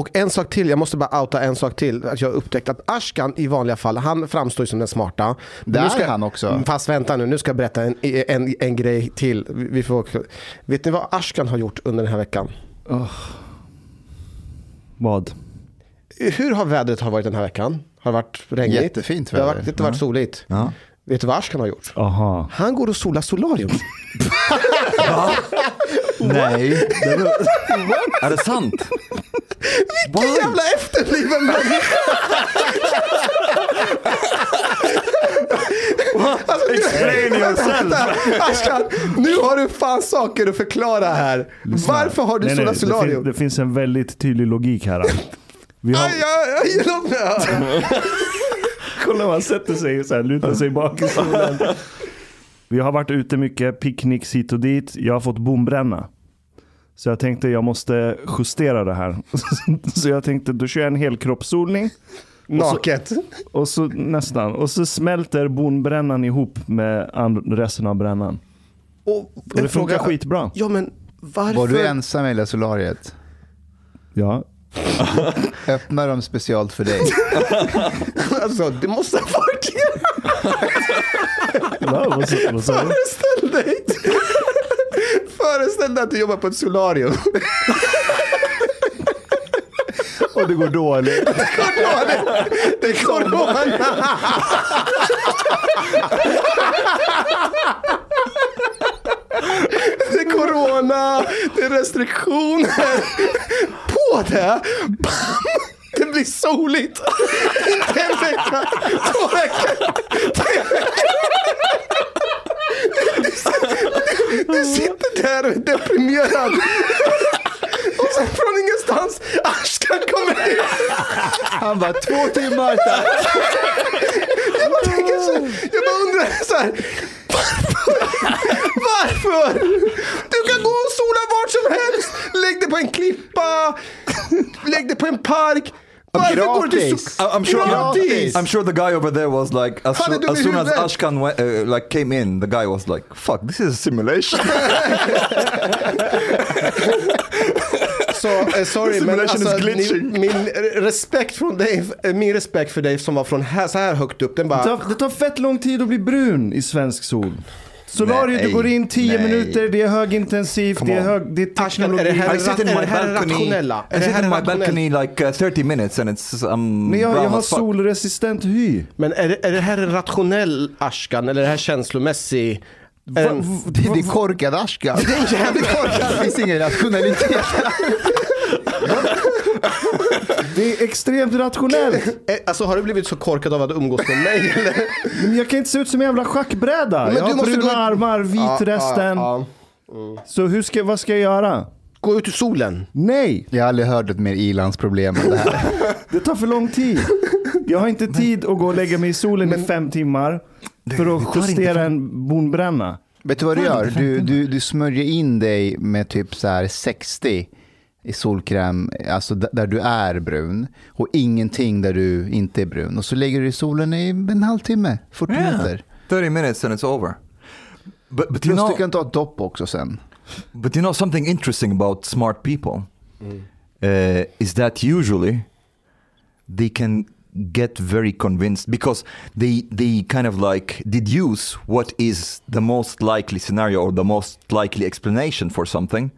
Och en sak till, jag måste bara outa en sak till. Att jag har upptäckt att Ashkan i vanliga fall, han framstår ju som den smarta. Det nu är ska, han också. Fast vänta nu, nu ska jag berätta en, en, en grej till. Vi får, vet ni vad Ashkan har gjort under den här veckan? Vad? Hur har vädret har varit den här veckan? Har det varit regnigt? Jättefint Det har väder. varit, det har varit soligt. Ja. Vet du vad Ashkan har gjort? Aha. Han går och solar solarium. Nej. Är det sant? Vilken jävla efterbliven människa! alltså, Explain yourself. Ashkan, nu har du fan saker att förklara här. Varför har du Nej, nej, solat det, fin, solarium? det finns en väldigt tydlig logik här. Vi har, Aj, aj, aj, låt mig höra. Kolla man sätter sig så här, lutar sig bak i solen. Vi har varit ute mycket, picknicks hit och dit. Jag har fått bombränna. Så jag tänkte jag måste justera det här. Så jag tänkte då kör jag en helkroppssolning. Naket. Och så nästan. Och så smälter bonbrännan ihop med resten av brännan. Och, Och det funkar skitbra. Ja, men varför? Var du ensam i hela solariet? Ja. Öppnar de speciellt för dig? Alltså, det måste ha varit sa du? Föreställ dig. Föreställ dig att du jobbar på ett solarium. Och det går dåligt. Det är corona. Det är corona, det är restriktioner. På det, bam, det blir soligt. Inte en vecka, två veckor, tre veckor. Du sitter- där och är deprimerad. Och sen från ingenstans, Ashkan kommer in. Han bara, två timmar. tack." Jag bara tänker så, jag bara undrar så här. Varför? Varför? Du kan gå och sola vart som helst. Lägg dig på en klippa. Lägg dig på en park. Varför går du till so- I'm sure. Gratis. I'm sure the guy over there was like, as, dum as, soon as. Ashkan went, uh, like came in, the guy was like, "Fuck, this is a simulation." Så, eh, sorry, men Simulation is alltså, ni, glitching. min respekt från dig, eh, min respekt för dig som var från här, så här högt upp, den Det bara... tar, det tar fett lång tid att bli brun i svensk sol. Solariet, du Nej, går in 10 nej. minuter, det är högintensivt, det är, hög, det är Ashkan, är det teknologi. här, I sit in är my det här balcony. rationella? Är I det sit här in my balcony like uh, 30 minutes, and it's um, Men jag, jag har solresistent hy. Men är det, är det här en rationell Ashkan eller är det här känslomässig? Är Va- va- Det det är korkad Ashkan. Det är jävligt korkad. Det finns ingen rationalitet. Det är extremt rationellt. Eh, Alltså har du blivit så korkad av att umgås med mig eller? Men jag kan inte se ut som en jävla schackbräda. Men jag du har måste bruna gå- armar, vit Ja, resten. ja, Så hur ska, vad ska jag göra? Gå ut i solen. Nej, Jag har aldrig hört ett mer ilandsproblem än det här. det tar för lång tid. Jag har inte tid att gå och lägga mig i solen i fem timmar för att justera en bonbränna. Vet du vad du gör? Du, du, du smörjer in dig med typ så här 60 i solkräm, alltså där du är brun och ingenting där du inte är brun. Och så lägger du i solen i en halvtimme, 40 Yeah. minuter. 30 minutes and it's over. But, but you Plus know, du kan ta ett dopp också sen. But you know something interesting about smart people uh, is that usually they can get very convinced because they they kind of like deduce what is the most likely scenario or the most likely explanation for something,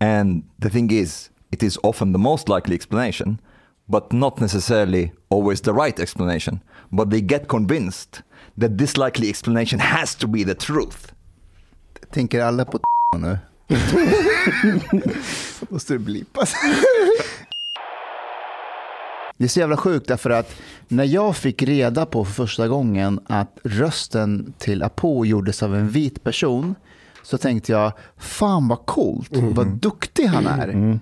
and the thing is, it is often the most likely explanation, but not necessarily always the right explanation. But they get convinced that this likely explanation has to be the truth. Tänker alla på nu? Måste det blipas? Det är så jävla sjukt därför att när jag fick reda på för första gången att rösten till Apo gjordes av en vit person så tänkte jag, fan vad coolt, vad duktig han är.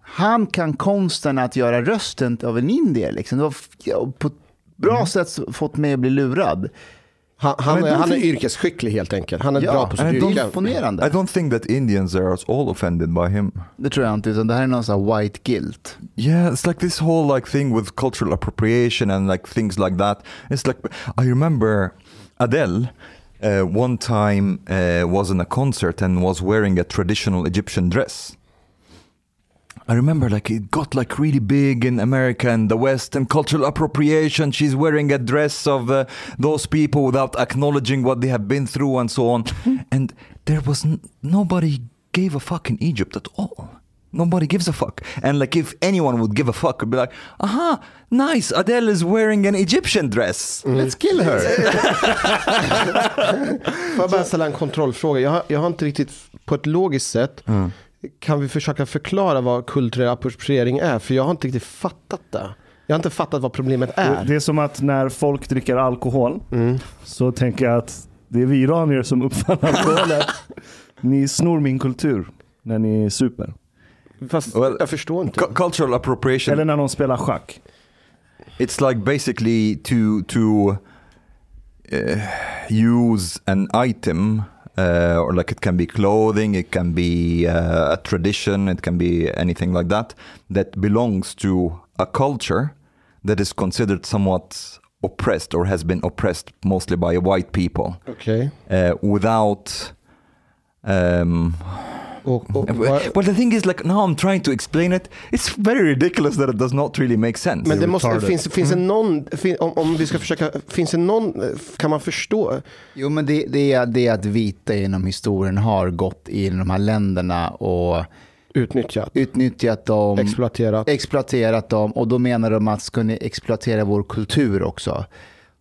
Han kan konsten att göra rösten av en indier. Liksom. Det var ja, på ett bra sätt fått mig att bli lurad. Han, han, de han är think- yrkesskicklig helt enkelt. Han är Ja, bra på sitt I yrke. Imponerande. I don't think that Indians are at all offended by him. Det tror jag inte, utan det här är någon sån här white guilt. Yeah, it's like this whole like thing with cultural appropriation and like things like that. It's like I remember Adele uh, one time uh, was in a concert and was wearing a traditional Egyptian dress. I remember like it got like really big in America and the West and cultural appropriation. She's wearing a dress of uh, those people without acknowledging what they have been through and so on. and there was n- nobody gave a fuck in Egypt at all. Nobody gives a fuck. And like if anyone would give a fuck, it'd be like, aha, nice, Adele is wearing an Egyptian dress. Let's kill her. Får jag bara ställa en kontrollfråga? Jag har, jag har inte riktigt på ett logiskt sätt kan vi försöka förklara vad kulturell appropriering är? För jag har inte riktigt fattat det. Jag har inte fattat vad problemet är. Det är som att när folk dricker alkohol så tänker jag att det är vi iranier som uppfann alkoholen. ni snor min kultur när ni super. Fast Well, jag förstår inte. Cu- cultural appropriation. Eller när de spelar schack. it's like basically to to uh, use an item uh, or like it can be clothing it can be uh, a tradition it can be anything like that that belongs to a culture that is considered somewhat oppressed or has been oppressed mostly by white people Okej. uh, without um, Och, och, vad- well the thing is like now i'm trying to explain it. It's very ridiculous that it does not really make sense. Men det måste, finns, finns det någon, fin, om, om vi ska försöka, finns det någon, kan man förstå? Jo, men det, det är det att vita genom historien har gått i de här länderna och Utnyttjat, utnyttjat dem, exploaterat. exploaterat dem. Och då menar de att ska ni exploatera vår kultur också.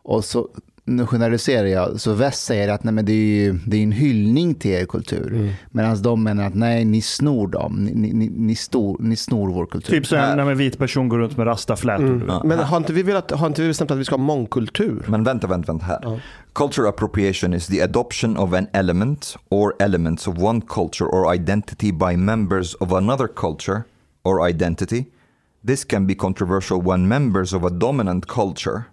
Och så, nu generaliserar jag, så väst säger att nej, men det är ju det är en hyllning till er kultur. Mm. Medan de menar att nej, ni snor dem, ni, ni, ni, ni, stor, ni snor vår kultur. Typ så här när en vit person går runt med rastaflätor. du vet. Men har inte vi velat, har inte vi bestämt att vi ska ha mångkultur? Men vänta, vänta, vänta här. Culture appropriation is the adoption of an element or elements of one culture or identity by members of another culture or identity. This can be controversial when members of a dominant culture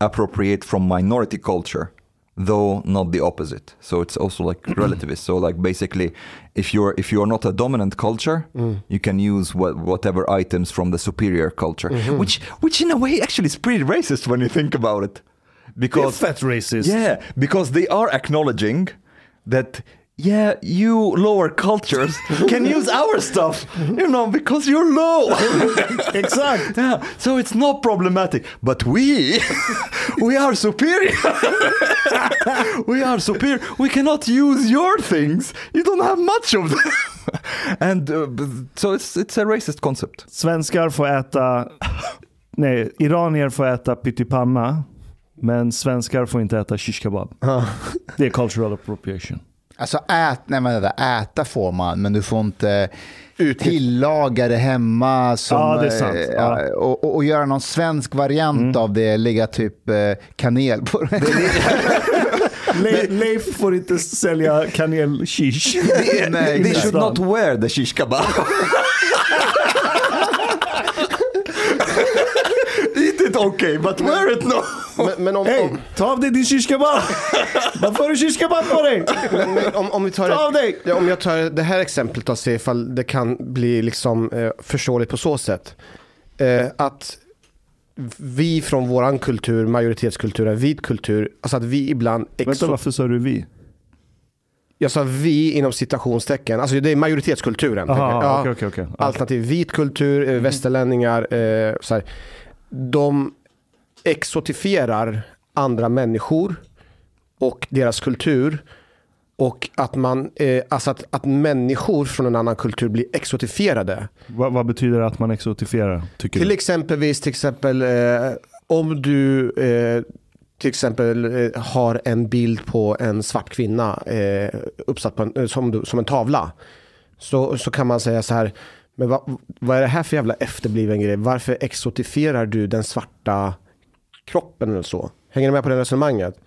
appropriate from minority culture, though not the opposite. So it's also like relativist. So like basically, if you're if you're not a dominant culture, mm. you can use what, whatever items from the superior culture, mm-hmm. which which in a way actually is pretty racist when you think about it, because fett racist. yeah, because they are acknowledging that yeah, you lower cultures can use our stuff, you know, because you're low. Exakt. Yeah, so it's not problematic. But we, we are superior. we are superior. We cannot use your things. You don't have much of them. and uh, so it's it's a racist concept. Svenskar får äta, nej, iranier får äta pyttipanna. Men svenskar får inte äta shish kebab. Det är cultural appropriation. Alltså ät, nej, men vänta, äta får man, men du får inte tillaga det hemma som, Ja, det är sant. eh, Ja. Mm. och, och, och göra någon svensk variant av det, lägga typ eh, kanel på det. Le Leif får inte sälja kanel-shish. Nej, They exakt. should not wear the shish kebab. it okay, but wear it no. Men, men om, Hej, om, ta av dig din shish kebab! Varför har du shish kebab på dig? men, men om, om vi tar Ta av ett, dig! ja, om jag tar det här exemplet och ser ifall det kan bli liksom eh, förståeligt på så sätt. Eh, att vi från våran kultur, majoritetskultur, en vit kultur, alltså att vi ibland Vänta, varför sa du vi? Jag sa vi inom citationstecken, alltså det är majoritetskulturen. Aha, Ja. okej, okej. Ja. Alternativ vit kultur, eh, västerlänningar, eh, så här. De exotifierar andra människor och deras kultur. Och att, man, eh, alltså att, att människor från en annan kultur blir exotifierade. Vad, vad betyder det att man exotifierar, tycker Till du? exempelvis, till exempel eh, om du eh, till exempel eh, har en bild på en svart kvinna eh, uppsatt på en, eh, som, som en tavla. Så, så kan man säga så här, men vad, vad är det här för jävla efterbliven grej? Varför exotifierar du den svarta kroppen eller så? Hänger du med på det resonemanget?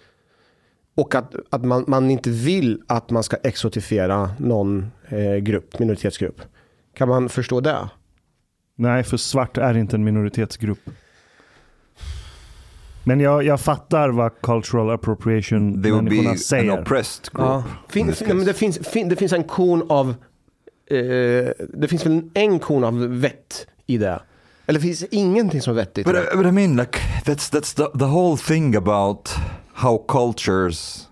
Och att, att man, man inte vill att man ska exotifiera någon eh, grupp, minoritetsgrupp. Kan man förstå det? Nej, för svart är inte en minoritetsgrupp. Men jag, jag fattar vad cultural appropriation They would be människorna an säger. oppressed group. Ja. in Fin, this fin, men case. det, finns, fin, det finns en kon av eh, Det finns väl en kon av vett i det? Eller finns det ingenting som är vettigt? But? I- but I mean, like that's that's the the whole thing about how cultures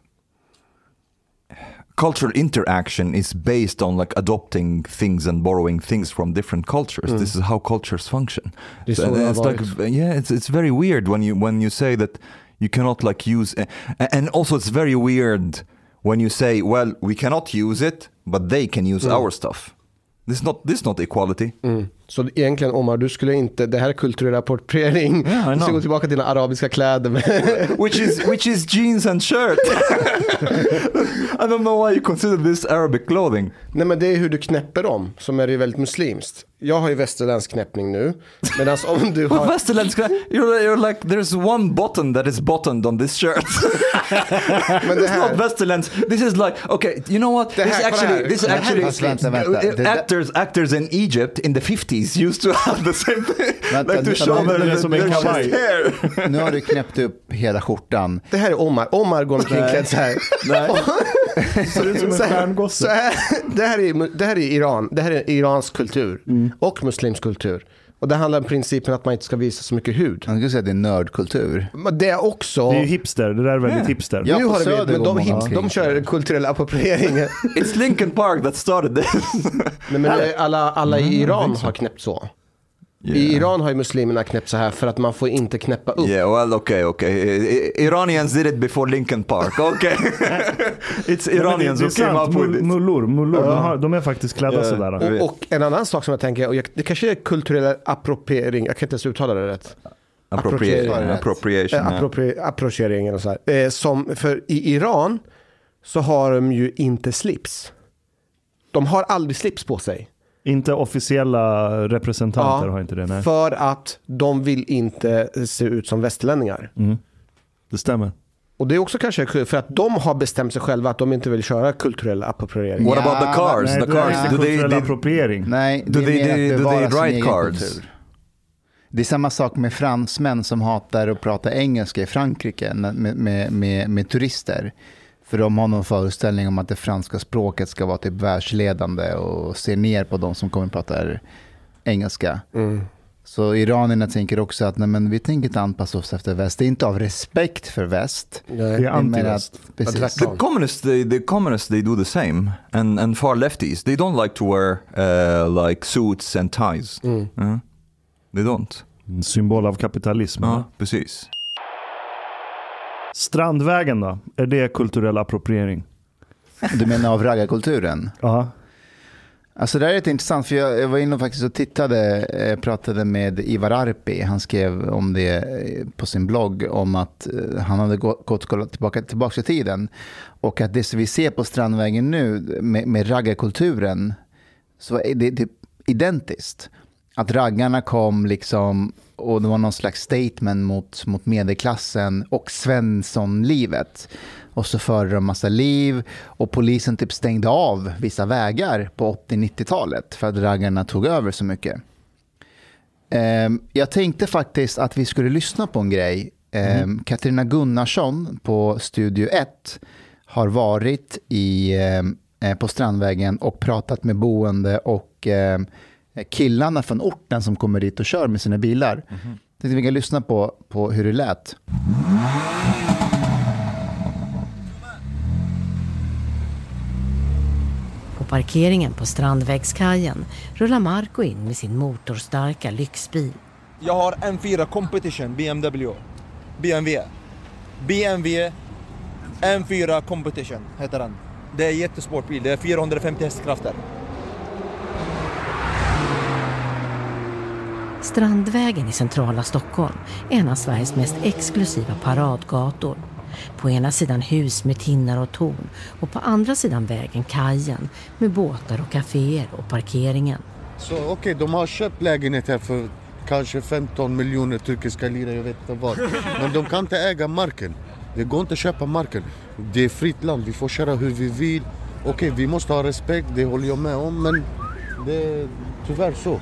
cultural interaction is based on like adopting things and borrowing things from different cultures. This is how cultures function. So it's like yeah, it's it's very weird when you when you say that you cannot like use a- and also it's very weird when you say well we cannot use it but they can use our stuff. This is not this is not equality. Mm. Så egentligen Omar, du skulle inte, det här är kulturell appropriering. Yeah, du ska gå tillbaka till dina arabiska kläder. Which is which is jeans and shirt. I don't know why you consider this Arabic clothing. Nej men det är hur du knäpper dem, som är väldigt muslimskt. Jag har ju västerländsk knäppning nu. Medan om du har... Westerlands, you're, you're like there's one button that is buttoned on this shirt. Men det it's här, not Westerlands. This is like okay. You know what? Det This här- actually this Det här är actually vänta, vänta. Actors actors in Egypt in the 50s used to have the same thing. Vänta, like to nu- show det är som en kavaj. hair. Nu har du knäppt upp hela skjortan. det här är Omar. Omar går omkring klädd så här. Ser ut som en stjärngosse. det, här är, det här är Iran. Det här är iransk kultur. Mm. Och muslimsk kultur. Och det handlar om principen att man inte ska visa så mycket hud. Man skulle säga att det är nördkultur. Men det är också... Det är ju hipster, det där är väldigt hipster. Ja. nu har Söder men de, hips, de kör kulturell appropriering. It's Linkin Park that started this. Nej, men alla, alla i Iran har knäppt så. I Yeah. Iran har ju muslimerna knäppt så här för att man får inte knäppa upp. Yeah, well, okay, okay. I- I- Iranians did it before Linkin Park. Okay, it's Iranians who came up with it. mullor, mullor de, har, de är faktiskt klädda Ja. sådär. Och, och en annan sak som jag tänker, och jag, det kanske är kulturell appropriering, jag kan inte ens uttala det rätt. Appropriation. Appropriation. Appropriation. Eh, yeah. appropri, appropriering eller så här. Eh, som, för i Iran så har de ju inte slips. De har aldrig slips på sig. Inte officiella representanter Ja, har inte det. Nej. För att de vill inte se ut som västerlänningar. Det stämmer. Och det är också kanske kul, för att de har bestämt sig själva att de inte vill köra kulturell appropriering. What about the cars? Nej, the det där är cars. inte Do they, kulturell appropriering. Nej, det Do är they- mer do- att do they egen cards? kultur. Det är samma sak med fransmän som hatar att prata engelska i Frankrike med, med, med, med turister. För de har någon föreställning om att det franska språket ska vara typ världsledande och se ner på de som kommer att prata engelska. Mm. Så iranierna tänker också att nej, men vi tänker inte anpassa oss efter väst. Det är inte av respekt för väst. Nej. Det är antiväst. the communists, they, the communists, they do the same, and and far lefties, they don't like to wear uh, like suits and ties. Mm. Uh, they don't. En symbol av kapitalism. Ja, precis. Strandvägen då? Är det kulturell appropriering? Du menar av raggarkulturen? Ja. Alltså det här är lite intressant för jag, var inne och faktiskt och tittade, eh, pratade med Ivar Arpi. Han skrev om det eh, på sin blogg om att eh, han hade gått, tillbaka, tillbaka i tiden. Och att det som vi ser på Strandvägen nu med, med raggarkulturen så är det, det är identiskt. Att raggarna kom liksom och det var någon slags statement mot, mot medelklassen och Svenssonlivet. Och så förde de massa liv och polisen typ stängde av vissa vägar på 80-90-talet för att raggarna tog över så mycket. Ehm, jag tänkte faktiskt att vi skulle lyssna på en grej. Ehm, Katarina Gunnarsson på Studio 1 har varit i, ehm, eh, på Strandvägen och pratat med boende och killarna från orten som kommer dit och kör med sina bilar. Tänkte vi kan lyssna på, på hur det lät. På parkeringen på Strandvägskajen rullar Marco in med sin motorstarka lyxbil. Jag har M4 Competition BMW. BMW. BMW M4 Competition heter den. Det är jättesportbil. Det är 450 hästkrafter. Strandvägen i centrala Stockholm är en av Sveriges mest exklusiva paradgator. På ena sidan hus med tinnar och torn och på andra sidan vägen kajen med båtar och kaféer och parkeringen. Så okej, de har köpt lägenhet här för kanske 15 miljoner turkiska lira, jag vet inte vad. Men de kan inte äga marken. Det går inte att köpa marken. Det är fritt land, vi får köra hur vi vill. Okej, vi måste ha respekt, det håller jag med om, men det är tyvärr så.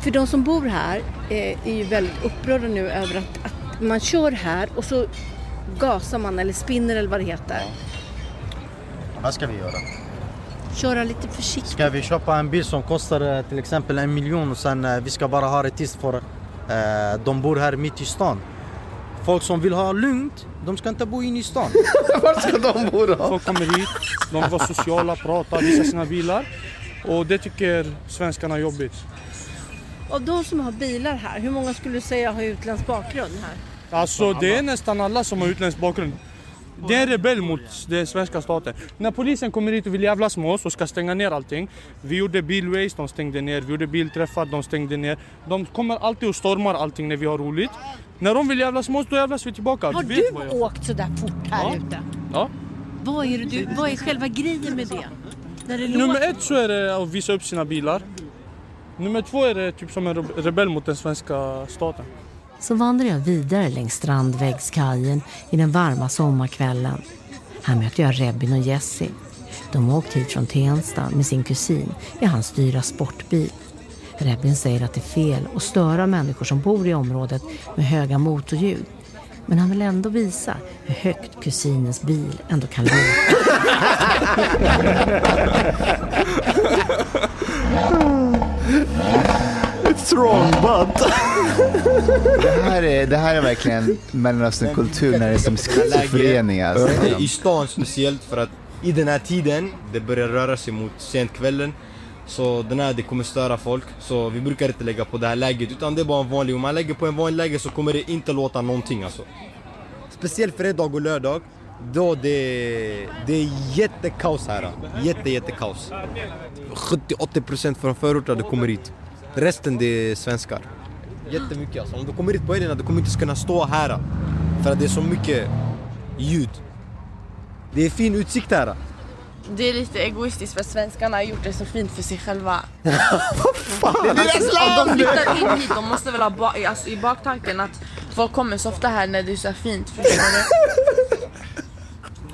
För de som bor här eh, är ju väldigt upprörda nu över att, att man kör här och så gasar man eller spinner eller vad det heter. Vad ska vi göra? Köra lite försiktigt. Ska vi köpa en bil som kostar eh, till exempel en miljon och sen eh, vi ska bara ha det tills för eh, de bor här mitt i stan. Folk som vill ha lugnt, de ska inte bo inne i stan. Vart ska de bo då? Folk kommer hit, de vill vara sociala, prata, visa sina bilar. Och det tycker svenskarna är jobbigt. Av de som har bilar här, hur många skulle du säga har utländsk bakgrund här? Alltså det är nästan alla som har utländsk bakgrund. Det är en rebell mot den svenska staten. När polisen kommer hit och vill jävlas med oss och ska stänga ner allting. Vi gjorde bilways, de stängde ner. Vi gjorde bilträffar, de stängde ner. De kommer alltid och stormar allting när vi har roligt. När de vill jävlas med oss, då jävlas vi tillbaka. Har vet du vad jag- åkt sådär fort här Ja. ute? Ja. Vad är, det du, vad är själva grejen med det? När det Nummer ett så är det att visa upp sina bilar. Nummer två är det typ som en re- rebell mot den svenska staten. Så vandrar jag vidare längs Strandväggskajen i den varma sommarkvällen. Här möter jag Rebin och Jessie. De har åkt hit från Tensta med sin kusin i hans dyra sportbil. Rebin säger att det är fel att störa människor som bor i området med höga motorljud. Men han vill ändå visa hur högt kusinens bil ändå kan låta. But. Det här är, det här är verkligen Mellanösternkultur när det är som schizofreni. Alltså. I stan speciellt för att i den här tiden, det börjar röra sig mot sent kvällen. Så den här, det kommer störa folk. Så vi brukar inte lägga på det här läget utan det är bara en vanlig. Om man lägger på en vanlig läge så kommer det inte låta någonting alltså. Speciellt fredag och lördag. Då det, det är jättekaos här. Jätte, jättekaos. 70-80% från förorten kommer hit. Resten det är svenskar. Jättemycket alltså. Om du kommer hit på helgerna, du kommer inte kunna stå här. För att det är så mycket ljud. Det är fin utsikt här. Det är lite egoistiskt för svenskarna har gjort det så fint för sig själva. Fan, det är deras Om de land! flyttar in hit, de måste väl ha ba- alltså, i baktanken att folk kommer så ofta här när det är så fint. Förstår du?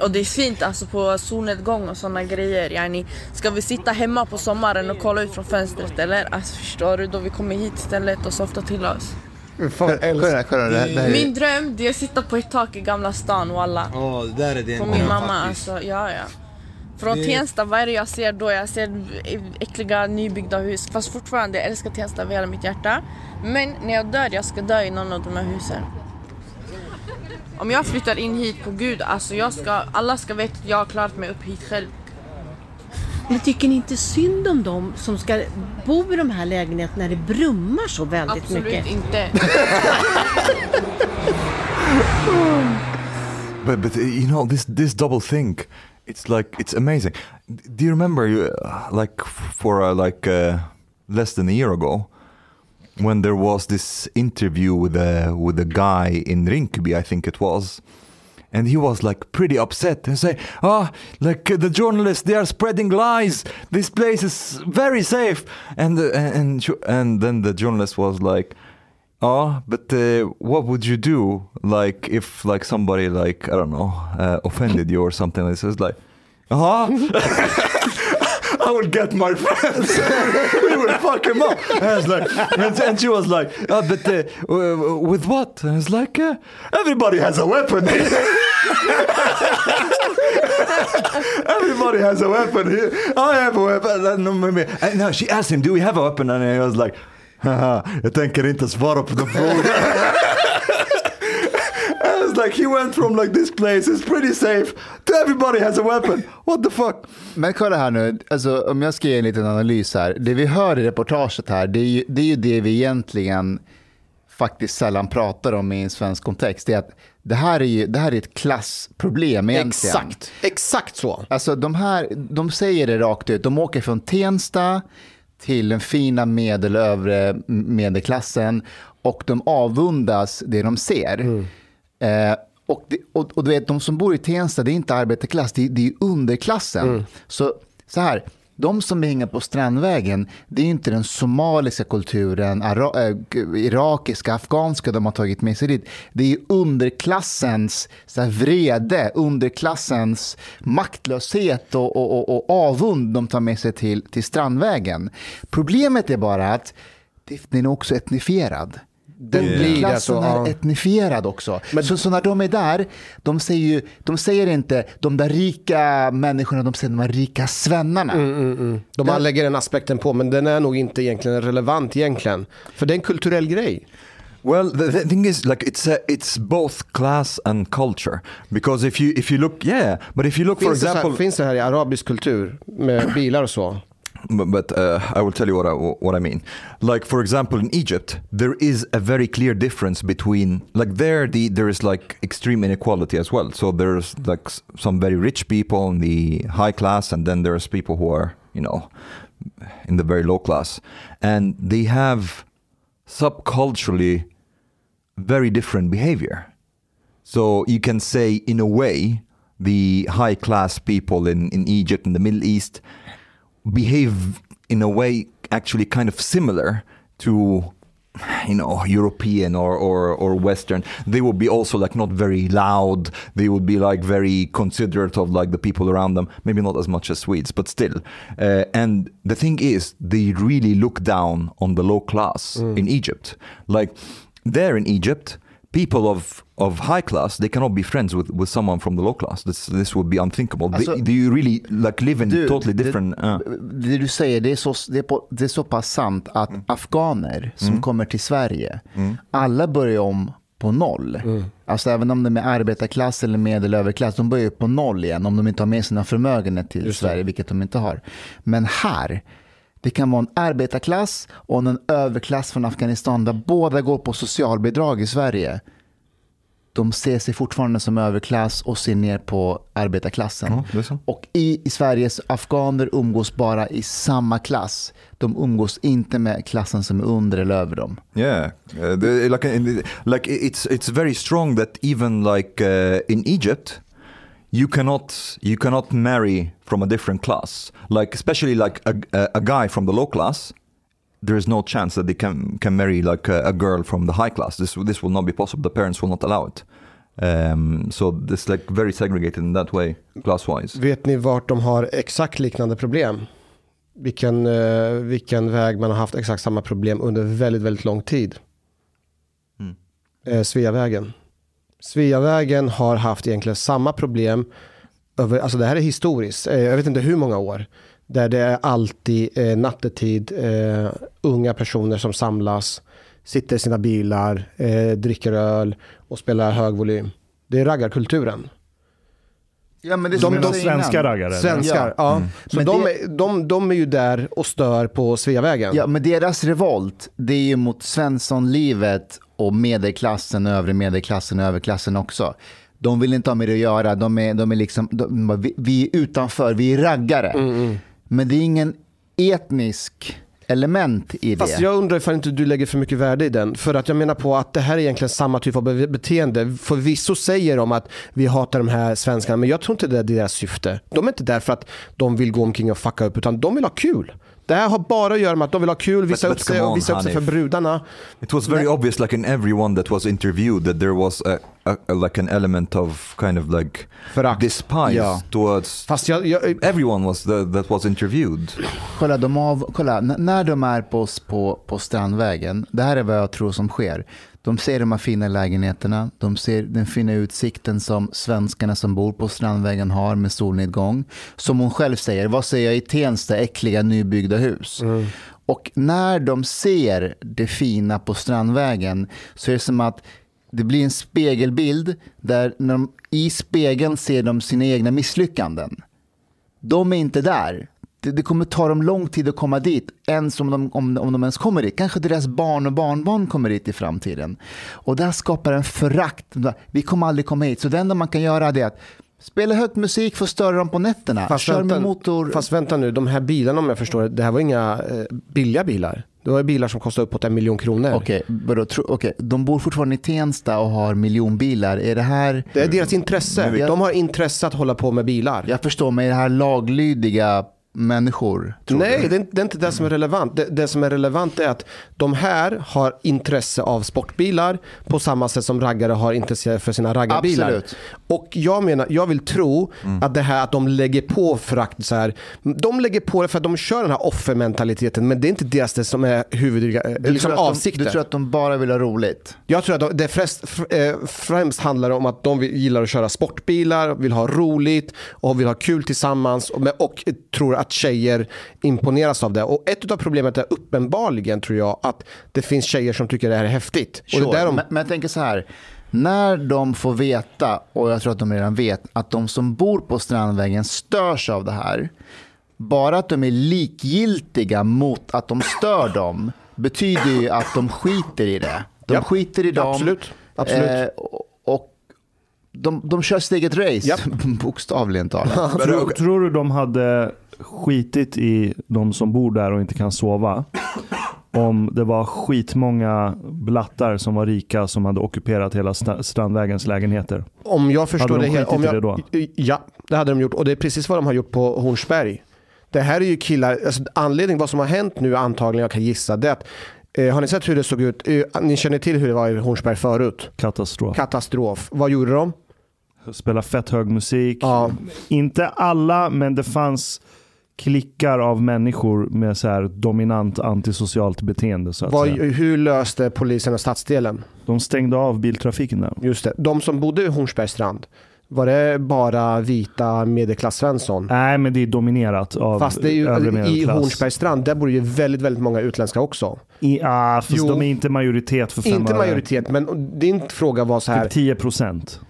Och det är fint alltså på solnedgång och såna grejer. Yani, ska vi sitta hemma på sommaren och kolla ut från fönstret eller? Alltså förstår du? Då vi kommer hit istället och softar till oss. Fan, Kolla, kolla, det, här- det här är, Min dröm det är att sitta på ett tak i Gamla stan walla. Ja, där är det På min mamma faktiskt. alltså, ja ja. Från Det- Tensta, vad är det jag ser då? Jag ser äckliga nybyggda hus. Fast fortfarande, jag älskar Tensta av hela mitt hjärta. Men när jag dör, jag ska dö i någon av de här husen. Om jag flyttar in hit på gud, alltså jag ska, alla ska veta att jag har klarat mig upp hit själv. Men tycker ni inte synd om dem som ska bo i de här lägenheterna när det brummar så väldigt Absolut mycket? inte. But but you know this this double think, it's like it's amazing. Do you remember you uh, like for uh, like uh, less than a year ago when there was this interview with a with a guy in Rinkeby, I think it was. And he was like pretty upset and say, "Ah, like uh, the journalists, they are spreading lies. This place is very safe." And and and then the journalist was like, Oh, but uh, what would you do, like if like somebody like I don't know uh, offended you or something like this? It's like, uh I would get my friends. we would fuck him up. And I was like, and, and she was like, uh, but uh, with what? And I was like, uh, everybody has a weapon. everybody has a weapon. here. I have a weapon. No, maybe, no, she asked him, do we have a weapon? And he was like, Haha, jag tänker inte svara på den frågan. Like, he went from like this place is pretty safe to everybody has a weapon. What the fuck? Men kolla här nu, alltså, om jag ska ge en liten analys här. Det vi hör i reportaget här, det är ju det, är ju det vi egentligen faktiskt sällan pratar om i en svensk kontext. Det är att det här är, ju, det här är ett klassproblem egentligen. Exakt, exakt så. Alltså de här, de säger det rakt ut. De åker från Tensta till den fina medel övre medelklassen och de avundas det de ser. Eh, och, det, och, och du vet, de som bor i Tensta, det är inte arbetarklass, det är, det är underklassen. Så, så här, de som hänger på Strandvägen, det är inte den somaliska kulturen, ara, äh, irakiska, afghanska de har tagit med sig dit. Det är underklassens så här, vrede, underklassens maktlöshet och, och, och, och avund de tar med sig till, till Strandvägen. Problemet är bara att den är också etnifierad. Den Det blir det klassen så, är ja. etnifierad också. så, så när de är där, de säger, ju, de säger inte de där rika människorna, de säger de här rika svennarna. Mm, De anlägger den aspekten på, men den är nog inte egentligen relevant egentligen. För det är en kulturell grej. Well, the, the thing is, like, it's a, it's both class and culture. Because if you if you look, yeah, but if you look, for Finns det, så example, här, finns det här i arabisk kultur med bilar och så? But, uh, I will tell you what I, what I mean. Like for example, in Egypt, there is a very clear difference between like there the there is like extreme inequality as well. So there's like some very rich people in the high class, and then there's people who are you know in the very low class, and they have subculturally very different behavior. So you can say, in a way, the high class people in, in Egypt and the Middle East behave in a way actually kind of similar to you know European or, or or Western. They would be also like not very loud. They would be like very considerate of like the people around them. Maybe not as much as Swedes, but still. Uh, and the thing is, they really look down on the low class in Egypt. Like there in Egypt, people of of high class they cannot be friends with, with someone from the low class. This this would be unthinkable. Alltså- they, do you really like live in Du, totally det- different? uh, Det du säger, det är så, det är på, det är så pass sant att afghaner som Mm. kommer till Sverige, alla börjar om på noll. Alltså även om de är arbetarklass eller medelöverklass, de börjar ju på noll igen om de inte har med sina förmögenhet till Sverige, vilket de inte har. Men här, det kan vara en arbetarklass och en överklass från Afghanistan där båda går på socialbidrag i Sverige. De ser sig fortfarande som överklass och ser ner på arbetarklassen. Ja. Och i, i Sveriges afghaner umgås bara i samma klass. De umgås inte med klassen som är under eller över dem. Yeah, uh, the, like like it's it's very strong that even like uh, in Egypt, you cannot you cannot marry from a different class. Like especially like a, a, a guy from the low class, there is no chance that they can can marry like a, a girl from the high class. This this will not be possible. The parents will not allow it. Um, so it's like very segregated in that way, class wise. Vet ni vart de har exakt liknande problem? Vilken, eh, vilken väg man har haft exakt samma problem under väldigt, väldigt lång tid. Mm. Eh, Sveavägen. Sveavägen har haft egentligen samma problem. Över, alltså det här är historiskt. Eh, jag vet inte hur många år. Där det är alltid eh, nattetid, eh, unga personer som samlas, sitter i sina bilar, eh, dricker öl och spelar hög volym. Det är raggarkulturen. Ja, men det är De- de svenska raggare? Svenskar, ja. Så Men de, det- är, de, de är ju där och stör på Sveavägen. Ja, men deras revolt, det är ju mot Svenssonlivet och medelklassen, övre medelklassen och överklassen också. De vill inte ha med det att göra. De är, de är liksom, de, vi, vi är utanför, vi är raggare. Mm, Men det är ingen etnisk element i det. Fast jag undrar ifall inte du lägger för mycket värde i den. För att jag menar på att det här är egentligen samma typ av be- beteende. Förvisso säger de att vi hatar de här svenskarna, men jag tror inte det är deras syfte. De är inte där för att de vill gå omkring och fucka upp, utan de vill ha kul. Det här har bara att göra med att de vill ha kul, visa But- upp sig och visa upp sig för brudarna. It was very obvious, like in everyone that was interviewed, that there was a, a, a like an element of kind of like Förakt. despise Ja. towards. Fast jag, jag, Everyone was the, that was interviewed. Kolla, de av, kolla när de är på, på, på Strandvägen, det här är vad jag tror som sker. De ser de här fina lägenheterna, de ser den fina utsikten som svenskarna som bor på Strandvägen har med solnedgång. Som hon själv säger, vad säger jag i Tensta, äckliga nybyggda hus. Och när de ser det fina på Strandvägen så är det som att det blir en spegelbild där när de, i spegeln ser de sina egna misslyckanden de är inte där. Det, det kommer ta dem lång tid att komma dit, ens om de, om, om de ens kommer dit. Kanske deras barn och barnbarn kommer dit i framtiden. Och där skapar en förakt. Vi kommer aldrig komma hit. Så det enda man kan göra är att spela högt musik för att störa dem på nätterna. Fast Kör vänta, med motor. fast vänta nu, de här bilarna om jag förstår det, det här var inga eh, billiga bilar. Det var bilar som kostade uppåt en miljon kronor. Okej, tro- okej, de bor fortfarande i Tensta och har miljonbilar. Är det här... Det är deras intresse. Jag- De har intresse att hålla på med bilar. Jag förstår, men är det här laglydiga människor? Nej, du? det är, inte- det är inte det som är relevant. Det, det som är relevant är att de här har intresse av sportbilar på samma sätt som raggare har intresse för sina raggarbilar. Absolut. Och jag menar, jag vill tro Mm. att det här att de lägger på förakt så här. De lägger på det för att de kör den här offermentaliteten, men det är inte deras det som är huvud, Du, liksom avsikten. du tror att de bara vill ha roligt? Jag tror att de, det främst, fr- eh, främst handlar om att de vill- gillar att köra sportbilar, vill ha roligt och vill ha kul tillsammans och, och tror att att tjejer imponeras av det. Och ett av problemet är uppenbarligen, tror jag, att det finns tjejer som tycker det här är häftigt. Och det Sure. är där de, men, men jag tänker så här. När de får veta, och jag tror att de redan vet, att de som bor på Strandvägen störs av det här. Bara att de är likgiltiga mot att de stör dem betyder ju att de skiter i det. De Ja. skiter i dem. Absolut. Absolut. Eh, och de, de kör sitt eget race, bokstavligen talat. Tror, tror du de hade skitit i de som bor där och inte kan sova? Om det var skitmånga blattar som var rika som hade ockuperat hela Strandvägens lägenheter. om jag förstår Hade de det, helt- om jag, det då? Ja, det hade de gjort. Och det är precis vad de har gjort på Hornsberg. Det här är ju killar, alltså anledningen vad som har hänt nu antagligen, jag kan gissa, det är att eh, har ni sett hur det såg ut? Eh, ni känner till hur det var i Hornsberg förut? Katastrof. Katastrof. Vad gjorde de? Spela fett hög musik. Inte alla, men det fanns klickar av människor med så här dominant antisocialt beteende. Så att Vad, säga. hur löste polisen och stadsdelen? De stängde av biltrafiken där. Just det. De som bodde i Hornsbergs strand, var det bara vita medelklass-Svensson? Nej, men det är dominerat av Fast det är ju, i medelklass. Hornsbergs strand, där bor ju väldigt, väldigt många utländska också. I, ah, fast Jo. de är inte majoritet för fem Inte majoritet, men din fråga var så här. Typ 10 procent.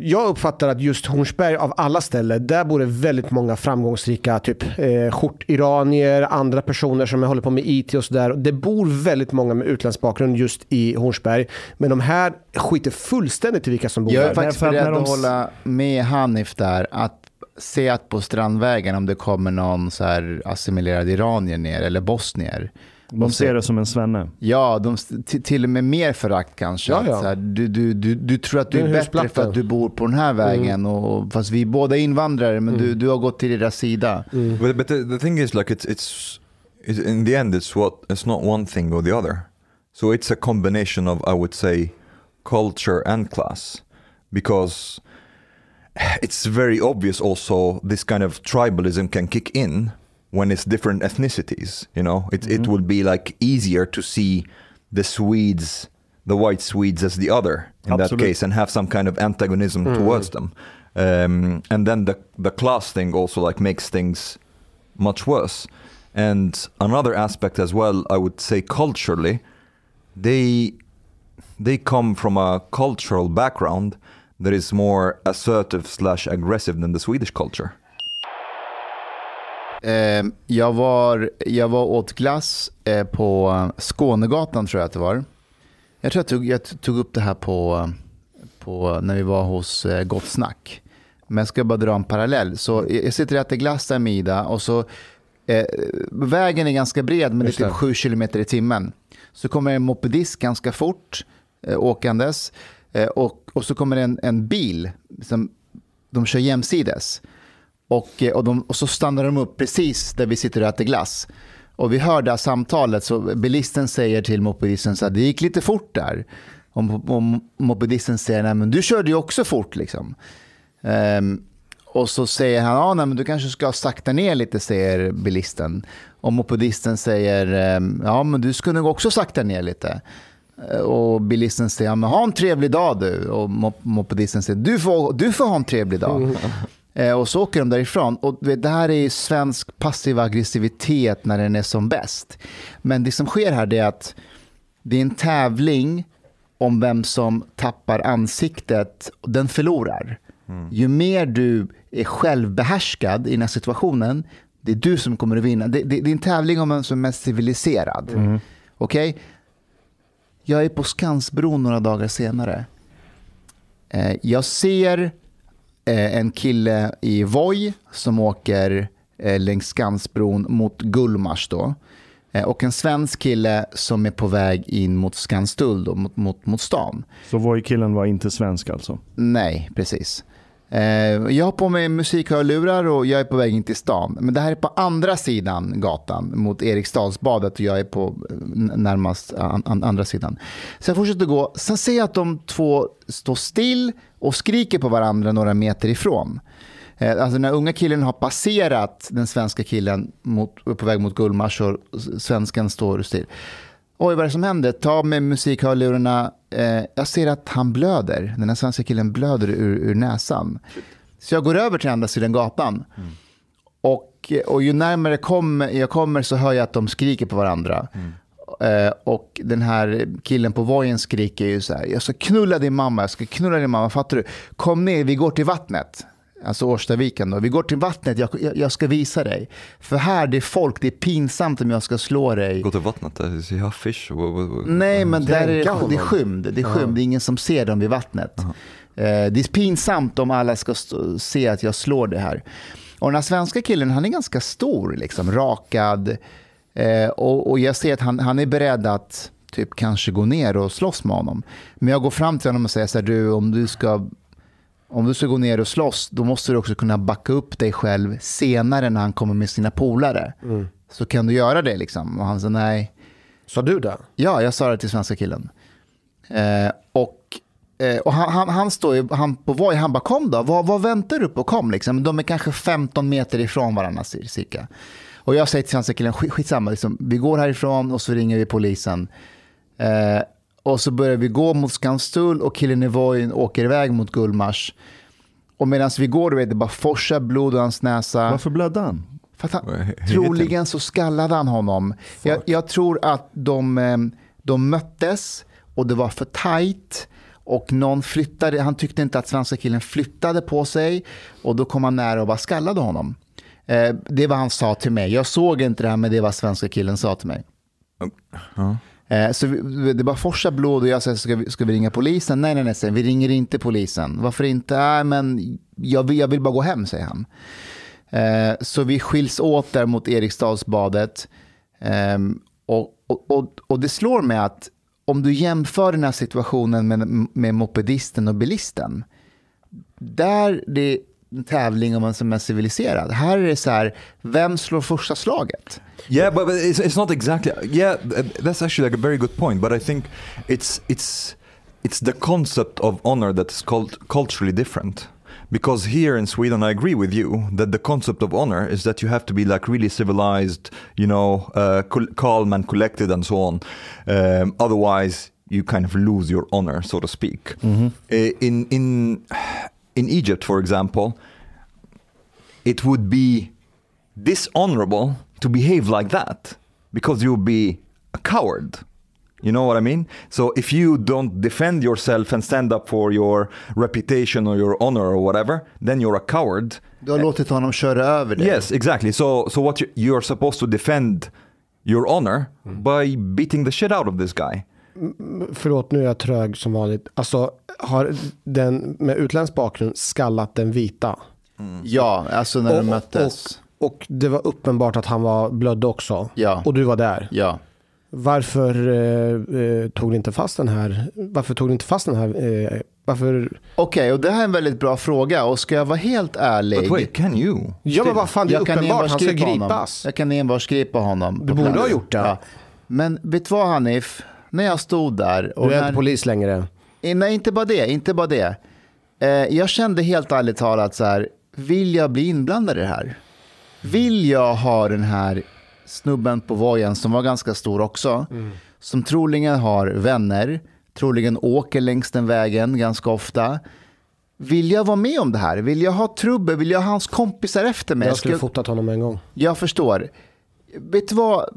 Jag uppfattar att just Hornsberg av alla ställen, där bor det väldigt många framgångsrika typ eh, skjortiranier, andra personer som håller på med IT och sådär. Det bor väldigt många med utländsk bakgrund just i Hornsberg. Men de här skiter fullständigt i vilka som bor Jag där. är faktiskt att beredd de att hålla med Hanif där. Att se att på Strandvägen om det kommer någon så här assimilerad iranier ner eller bosnier. De ser det som en svenne. Ja, de, till och med mer förakt kanske. Ja, ja. Så här, du, du, du, du tror att du är bättre för att du bor på den här vägen. Och, fast vi är båda invandrare, men du, du har gått till deras sida. But, but the, the thing is, like, it's, it's, it's in the end, it's what it's not one thing or the other. So it's a combination of, I would say, culture and class, because it's very obvious. Also, this kind of tribalism can kick in when it's different ethnicities. You know, it it will be like easier to see the Swedes, the white Swedes, as the other in that case, and have some kind of antagonism towards them. Um, and then the the class thing also like makes things much worse. And another aspect as well, I would say culturally, they they come from a cultural background that is more assertive slash aggressive than the Swedish culture. Eh, jag, var, jag var åt glass eh, på Skånegatan tror jag att det var. Jag tror jag tog, jag tog upp det här på, på när vi var hos eh, Gott Snack. Men jag ska bara dra en parallell. Så jag sitter och äter glass där med Ida och så eh, vägen är ganska bred men det är typ det. 7 km i timmen. Så kommer en mopedist ganska fort eh, åkandes eh, och, och så kommer en, en bil som de kör jämsides. Och, eh, och, de, och så stannar de upp precis där vi sitter och äter glass. Och vi hör det här samtalet, så bilisten säger till mopedisten så här, det gick lite fort där. Och, och mopedisten säger, nej men du körde ju också fort liksom. Um, och så säger han, att nej, men du kanske ska sakta ner lite, säger bilisten. Och mopedisten säger, ehm, ja men du ska nog också sakta ner lite. Eh, och bilisten säger, ja, men ha en trevlig dag du. Och mopedisten säger, du får, du får ha en trevlig dag. Mm. Och så åker de därifrån. Och det här är svensk passiv aggressivitet när den är som bäst. Men det som sker här är att det är en tävling om vem som tappar ansiktet. och Den förlorar. Ju mer du är självbehärskad i den här situationen, det är du som kommer att vinna. Det, det, det är en tävling om vem som är mest civiliserad. Okej? Jag är på Skansbron några dagar senare. Eh, Jag ser eh, en kille i Voi som åker eh, längs Skansbron mot Gullmars då. Eh, Och en svensk kille som är på väg in mot Skanstull, då, mot, mot, mot stan. Så Voi-killen var inte svensk alltså? Nej, precis. Eh, Jag har på mig musikhörlurar och jag är på väg in till stan. Men det här är på andra sidan gatan mot Eriksdalsbadet och jag är på eh, närmast eh, an, an, andra sidan. Så jag fortsätter gå. Sen ser jag att de två står still och skriker på varandra några meter ifrån. Eh, Alltså den här unga killen har passerat den svenska killen mot, på väg mot Gullmars och svensken står still. Oj, vad är det som händer? Ta med musikhörlurarna. Eh, jag ser att han blöder. Den här svenska killen blöder ur, ur näsan. Så jag går över till andra sidan gatan. Och och, och ju närmare kom, jag kommer så hör jag att de skriker på varandra. Eh, och den här killen på vojen skriker ju så här, jag ska knulla din mamma, jag ska knulla din mamma, fattar du? Kom ner, vi går till vattnet. Alltså Årstaviken då. Vi går till vattnet, jag, jag, jag ska visa dig. För här det är folk, det är pinsamt om jag ska slå dig. Gå till vattnet, uh, see how fish? What, what, what? Nej, men där är det, är skymd. Det är skymd, det är ingen som ser dem vid vattnet. Eh, Det är pinsamt om alla ska se att jag slår det här. Och den här svenska killen, han är ganska stor, liksom, rakad. Eh, och, och jag ser att han, han är beredd att typ kanske gå ner och slåss med honom. Men jag går fram till honom och säger så här, du, om du ska om du ska gå ner och slåss, då måste du också kunna backa upp dig själv senare när han kommer med sina polare. Så kan du göra det liksom. Och han sa nej. Sa du det? Ja, jag sa det till svenska killen. Eh, och eh, och han, han, han står ju han på Voi, han bara kom då, vad, vad väntar du på, kom liksom. De är kanske 15 meter ifrån varandra cir- cirka. Och jag säger till svenska killen, skit, skitsamma, liksom, vi går härifrån och så ringer vi polisen. Eh, och så börjar vi gå mot Skanstull och killen i Voin åker iväg mot Gullmars. Och medan vi går, du vet, det bara forsar blod ur hans näsa. Varför blödde han? För att han, troligen så skallade han honom. Jag, jag tror att de, eh, de möttes och det var för tajt. Och någon flyttade, han tyckte inte att svenska killen flyttade på sig. Och då kom han nära och bara skallade honom. Eh, det var han sa till mig. Jag såg inte det här, men det var svenska killen sa till mig. Ja. Eh, Så vi, det bara forsar blod och jag säger, ska vi, ska vi ringa polisen? Nej, nej, nej, säger vi ringer inte polisen. Varför inte? Nej, men jag vill, jag vill bara gå hem, säger han. Eh, Så vi skiljs åt där mot Eriksdalsbadet. Ehm, och, och, och, och det slår mig att om du jämför den här situationen med, med mopedisten och bilisten. Där det en tävling om man som är civiliserad. Här är det så här, vem slår första slaget? Yeah, but, but it's, it's not exactly. Yeah, th- that's actually like a very good point. But I think it's it's it's the concept of honor that is called culturally different. Because here in Sweden, I agree with you that the concept of honor is that you have to be like really civilized, you know, uh, calm and collected, and so on. Um, otherwise, you kind of lose your honor, so to speak. Uh, in in in Egypt, for example, it would be dishonorable to behave like that because you'll be a coward. You know what I mean? So if you don't defend yourself and stand up for your reputation or your honor or whatever, then you're a coward. Du har låtit honom köra över dig. Yes, exactly. So so what you, you're supposed to defend your honor mm. by beating the shit out of this guy. Förlåt, nu är jag trög som vanligt. Alltså, har den med utländsk bakgrund skallat den vita? Ja, alltså när de möttes. Och, och det var uppenbart att han var blödde också. Ja. Och du var där. Ja. Varför eh, eh, tog ni inte fast den här? Varför tog ni inte fast den här? Eh, varför? Okej, och det här är en väldigt bra fråga. Och ska jag vara helt ärlig. But wait, can you? Ja, men vad fan, det är jag kan uppenbart. enbart Han ska honom. gripas. Jag kan enbart gripa honom. Du borde ha gjort det. Men vet du vad Hanif? När jag stod där. Och Du är när, inte polis längre. Eh, Nej, inte bara det. Inte bara det. Eh, jag kände helt ärligt talat så här. Vill jag bli inblandad i det här? Vill jag ha den här snubben på vojen som var ganska stor också. Som troligen har vänner. Troligen åker längs den vägen ganska ofta. Vill jag vara med om det här? Vill jag ha trubbel? Vill jag ha hans kompisar efter mig? Jag skulle Ska- fotat honom en gång. jag förstår. Vet du vad?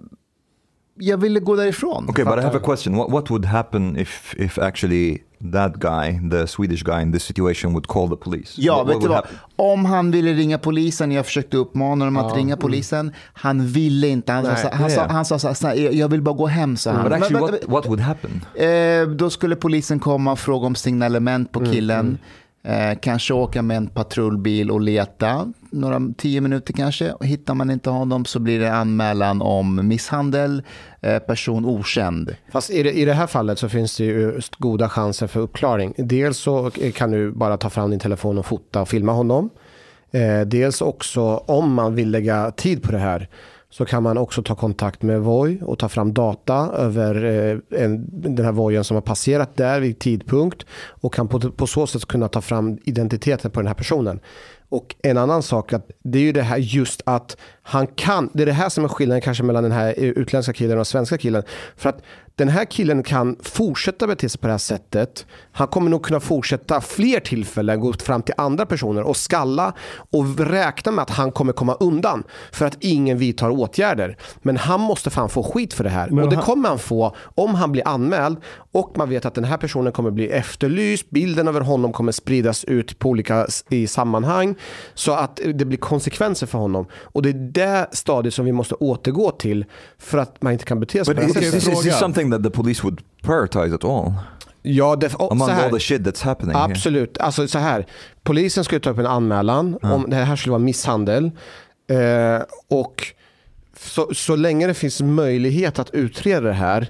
Jag ville gå därifrån. Okay, but I have a question. What what would happen if if actually that guy, the Swedish guy in this situation, would call the police? Ja, What- vet what du vad? happen? Om han ville ringa polisen, jag försökte uppmana honom att ringa mm. polisen. Han ville inte. Han, Nej, sa, han, sa, yeah. han sa så här, "Snälla, jag vill bara gå hem, sa han. But actually, men- what what would happen? Eh, då skulle polisen komma och fråga om signalement på Mm, killen. Eh, kanske åka med en patrullbil och leta. Några tio minuter kanske. Och Hittar man inte honom så blir det anmälan om misshandel. Eh, person okänd. Fast i det, i det här fallet så finns det ju goda chanser för uppklaring. Dels så kan du bara ta fram din telefon och fota och filma honom. Eh, dels också om man vill lägga tid på det här så kan man också ta kontakt med Voi och ta fram data över eh, en, den här Voien som har passerat där vid tidpunkt och kan på, på så sätt kunna ta fram identiteten på den här personen. Och en annan sak, att det är ju det här just att han kan, det är det här som är skillnaden kanske mellan den här utländska killen och svenska killen. För att den här killen kan fortsätta bete sig på det här sättet. Han kommer nog kunna fortsätta fler tillfällen, gå fram till andra personer och skalla och räkna med att han kommer komma undan för att ingen vidtar åtgärder. Men han måste fan få skit för det här. Men och det han- kommer han få om han blir anmäld och man vet att den här personen kommer bli efterlyst. Bilden över honom kommer spridas ut på olika i sammanhang så att det blir konsekvenser för honom. Och det det stadiet som vi måste återgå till för att man inte kan bete sig But på det här is, is, sättet. is this something that the police would prioritize at all? Ja, det, och Among så här- all the shit that's happening here. Absolut. Alltså så här. Polisen ska ju ta upp en anmälan om det här skulle vara misshandel. Eh, och så, så länge det finns möjlighet att utreda det här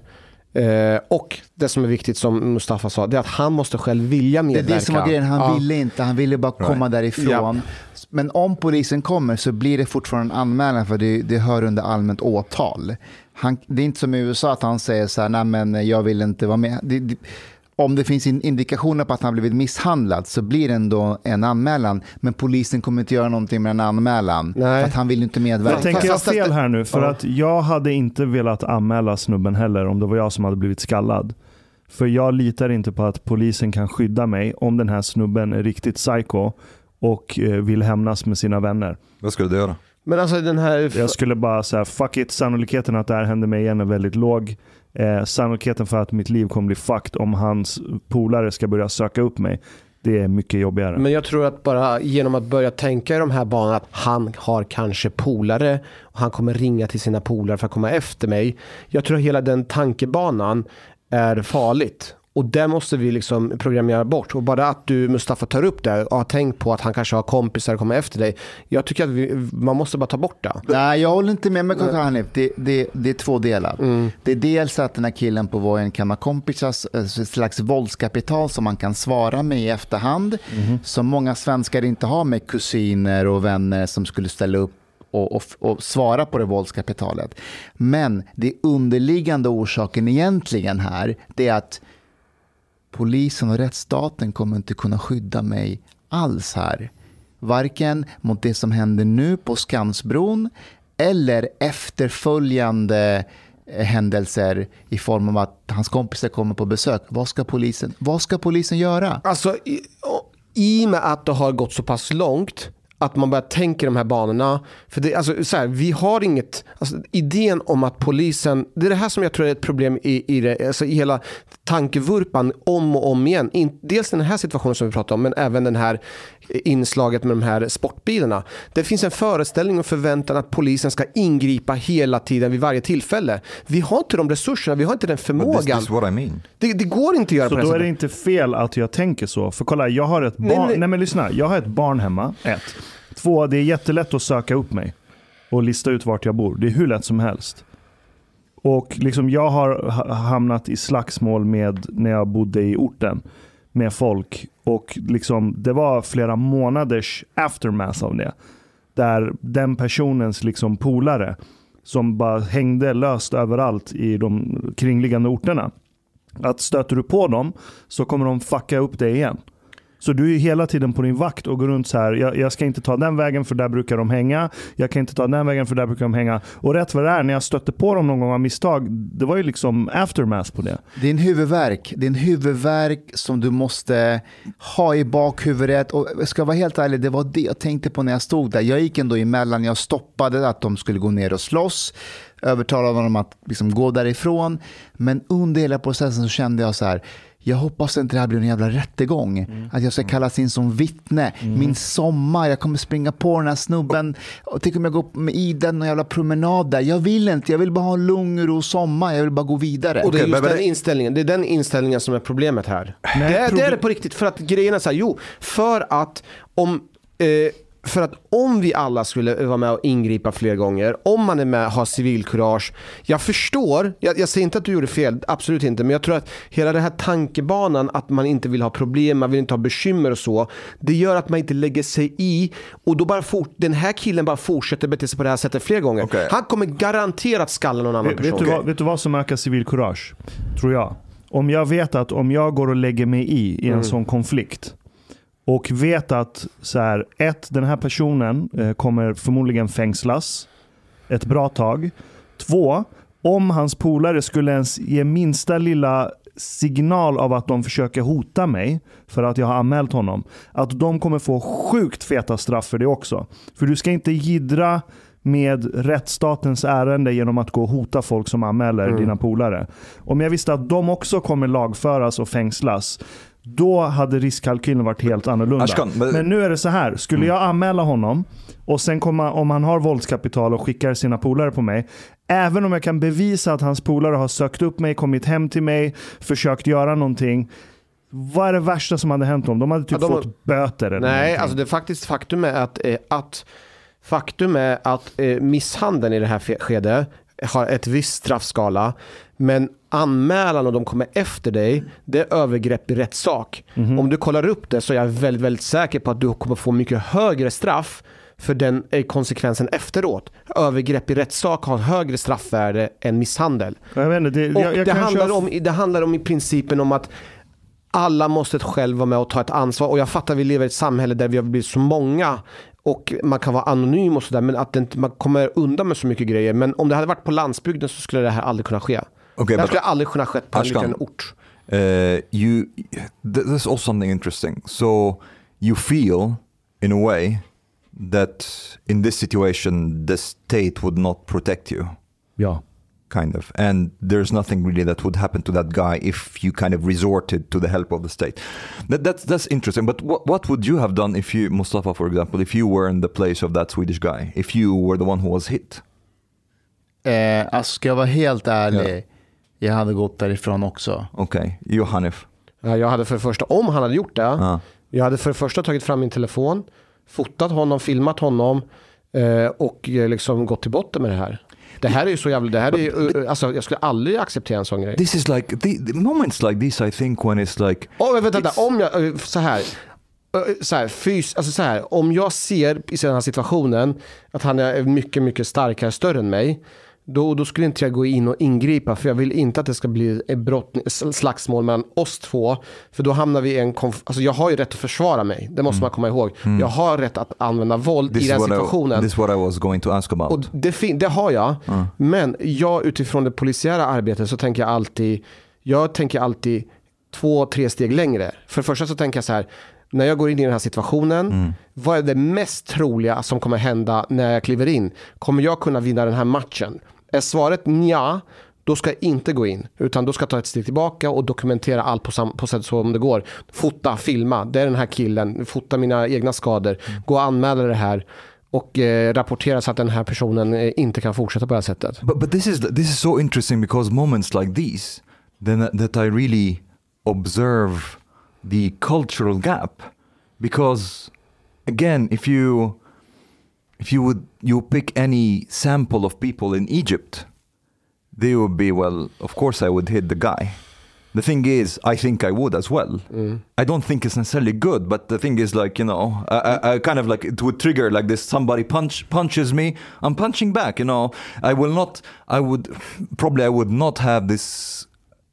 eh, och det som är viktigt som Mustafa sa, det är att han måste själv vilja Det är medverka. det som var grejen, han Ja. ville inte, han ville bara komma därifrån. Men om polisen kommer så blir det fortfarande en anmälan för det, det hör under allmänt åtal. Han, det är inte som i USA att han säger så här, nej men jag vill inte vara med. Det, det, om det finns in- indikationer på att han har blivit misshandlad så blir det ändå en anmälan. Men polisen kommer inte göra någonting med en anmälan. För att han vill inte medverka. Jag tänker jag fel här nu? För Ja. att jag hade inte velat anmäla snubben heller om det var jag som hade blivit skallad. För jag litar inte på att polisen kan skydda mig om den här snubben är riktigt psycho och eh, vill hämnas med sina vänner. Vad skulle du göra? Men alltså den här... Jag skulle bara säga fuck it, sannolikheten att det här händer mig igen är väldigt låg. Eh, sannolikheten för att mitt liv kommer bli fucked om hans polare ska börja söka upp mig, det är mycket jobbigare. Men jag tror att bara genom att börja tänka i de här banorna att han har kanske polare och han kommer ringa till sina polare för att komma efter mig. Jag tror att hela den tankebanan är farligt. Och det måste vi liksom programmera bort. Och bara att du Mustafa tar upp det och har tänkt på att han kanske har kompisar och kommer efter dig. Jag tycker att vi, man måste bara ta bort det. Nej, jag håller inte med med Kaka Hanif. Det, det, det är två delar. Det är dels att den här killen på Vojen kan ha kompisars eh, ett slags våldskapital som man kan svara med i efterhand. Som många svenskar inte har med kusiner och vänner som skulle ställa upp och, och, och svara på det våldskapitalet. Men det underliggande orsaken egentligen här, det är att polisen och rättsstaten kommer inte kunna skydda mig alls här. Varken mot det som händer nu på Skansbron eller efterföljande eh, händelser i form av att hans kompisar kommer på besök. Vad ska polisen, vad ska polisen göra? Alltså i, och- i och med att det har gått så pass långt att man börjar tänka i de här banorna. För det, alltså, så här, vi har inget, alltså, idén om att polisen, det är det här som jag tror är ett problem i, i, det, alltså, i hela tankevurpan om och om igen. In, dels den här situationen som vi pratar om men även den här inslaget med de här sportbilarna. Det finns en föreställning och förväntan att polisen ska ingripa hela tiden vid varje tillfälle. Vi har inte de resurserna, vi har inte den förmågan. this, this is what I mean. Det, det går inte att göra Så på det då här är det inte fel att jag tänker så. För kolla, jag har ett barn. Nej, Nej, nej. men lyssna. Jag har ett barn hemma. Ett. Två, det är jättelätt att söka upp mig. Och lista ut vart jag bor. Det är hur lätt som helst. Och liksom jag har hamnat i slagsmål med när jag bodde i orten. Med folk. Och liksom det var flera månaders aftermath av det. Där den personens liksom polare som bara hängde löst överallt i de kringliggande orterna att stöter du på dem så kommer de fucka upp dig igen. Så du är hela tiden på din vakt och går runt så här. Jag, jag ska inte ta den vägen för där brukar de hänga. Jag kan inte ta den vägen för där brukar de hänga. Och rätt vad det är, när jag stötte på dem någon gång av misstag, det var ju liksom aftermath på det. Det är en huvudvärk. Det är en huvudvärk som du måste ha i bakhuvudet. Och ska jag vara helt ärlig, det var det jag tänkte på när jag stod där. Jag gick ändå emellan, jag stoppade att de skulle gå ner och slåss. Övertalade honom att liksom gå därifrån. Men under hela processen så kände jag så här, jag hoppas inte det här blir en jävla rättegång. Att jag ska kallas in som vittne. Min sommar, jag kommer springa på den här snubben. Och tänk om jag går med i den någon jävla promenad där. Jag vill inte, jag vill bara ha en lugn och ro sommar. Jag vill bara gå vidare. Och det är just den inställningen, det är den inställningen som är problemet här. det, är, det är det på riktigt, för att grejen är så här, jo, för att om eh, för att om vi alla skulle vara med och ingripa fler gånger, om man är med har civilkurage. Jag förstår, jag, jag säger inte att du gjorde fel, absolut inte, men jag tror att hela den här tankebanan att man inte vill ha problem, man vill inte ha bekymmer och så, det gör att man inte lägger sig i och då bara fort, den här killen bara fortsätter bete sig på det här sättet fler gånger. Han kommer garanterat skalla någon annan Vet, person. vet, du vad, vet du vad som ökar civilkurage? Tror jag. Om jag vet att om jag går och lägger mig i i en Mm. sån konflikt och vet att så här, ett, den här personen eh, kommer förmodligen fängslas ett bra tag. Två, om hans polare skulle ens ge minsta lilla signal av att de försöker hota mig för att jag har anmält honom, att de kommer få sjukt feta straff för det också. För du ska inte gidra med rättsstatens ärende genom att gå och hota folk som anmäler Mm. dina polare. Om jag visste att de också kommer lagföras och fängslas, då hade riskkalkylen varit helt annorlunda. Ashkan, men- Men nu är det så här, skulle jag anmäla honom och sen komma, om han har våldskapital och skickar sina polare på mig, även om jag kan bevisa att hans polare har sökt upp mig, kommit hem till mig, försökt göra någonting. Vad är det värsta som hade hänt dem? De hade typ Ja, de- fått böter eller Nej, någonting. alltså det faktiskt faktum är att, eh, att faktum är att eh, misshandeln i det här skedet har ett visst straffskala. Men anmälan och de kommer efter dig, det är övergrepp i rättssak. Om du kollar upp det så är jag väldigt, väldigt säker på att du kommer få mycket högre straff för den är konsekvensen efteråt. Övergrepp i rättssak har högre straffvärde än misshandel. Jag det, Och jag, jag det, kanske handlar om, det handlar om i principen om att alla måste själv vara med och ta ett ansvar. Och jag fattar vi lever i ett samhälle där vi har blivit så många och man kan vara anonym och sådär men att det inte, man kommer undan med så mycket grejer. Men om det hade varit på landsbygden så skulle det här aldrig kunna ske. Okay, det här skulle aldrig kunna ske på en liten ort. Uh, you, th- there's also something interesting. So you feel, in a way, that in this situation the state would not protect you, Ja. Kind of, and there's nothing really that would happen to that guy if you kind of resorted to the help of the state. That, that's that's interesting. But what what would you have done if you, Mustafa, for example, if you were in the place of that Swedish guy, if you were the one who was hit? Eh, alltså ska jag vara helt ärlig, Ja. jag hade gått därifrån också. Okay, you Hanif. Ja, jag hade för det första, om han hade gjort det, Ja. jag hade för det första tagit fram min telefon, fotat honom, filmat honom eh, och eh, liksom gått till botten med det här. Det här är ju så jävla, det här är ju, alltså jag skulle aldrig acceptera en sån grej. This is like the, the moments like this. I think when it's like Oh, vänta, vänta, om jag, så här, så här, fys, alltså så här, om jag ser i den här situationen att han är mycket, mycket starkare, större än mig, då, då skulle inte jag gå in och ingripa för jag vill inte att det ska bli ett brott, slagsmål mellan oss två. För då hamnar vi i en konf- alltså jag har ju rätt att försvara mig, det måste man komma ihåg. Jag har rätt att använda våld Mm. this i den what I, situationen. this is what I was going to ask about. Och det, fin- det har jag. Men jag utifrån det polisiära arbetet så tänker jag alltid, jag tänker alltid två, tre steg längre. För det första så tänker jag så här, när jag går in i den här situationen, vad är det mest troliga som kommer hända när jag kliver in? Kommer jag kunna vinna den här matchen? Är svaret ja, då ska jag inte gå in. Utan då ska jag ta ett steg tillbaka och dokumentera allt på, sam- på sätt som det går. Fota, filma, det är den här killen. Fota mina egna skador. Gå och anmäla det här och eh, rapportera så att den här personen eh, inte kan fortsätta på det här sättet. But but this is this is so interesting because moments like these, then uh, that I really observe the cultural gap, because again, if you if you would you pick any sample of people in Egypt, they would be well. Of course, I would hit the guy. The thing is, I think I would as well. Mm. I don't think it's necessarily good, but the thing is, like you know, I, I, I kind of like it would trigger like this. Somebody punch punches me, I'm punching back. You know, I will not. I would probably I would not have this.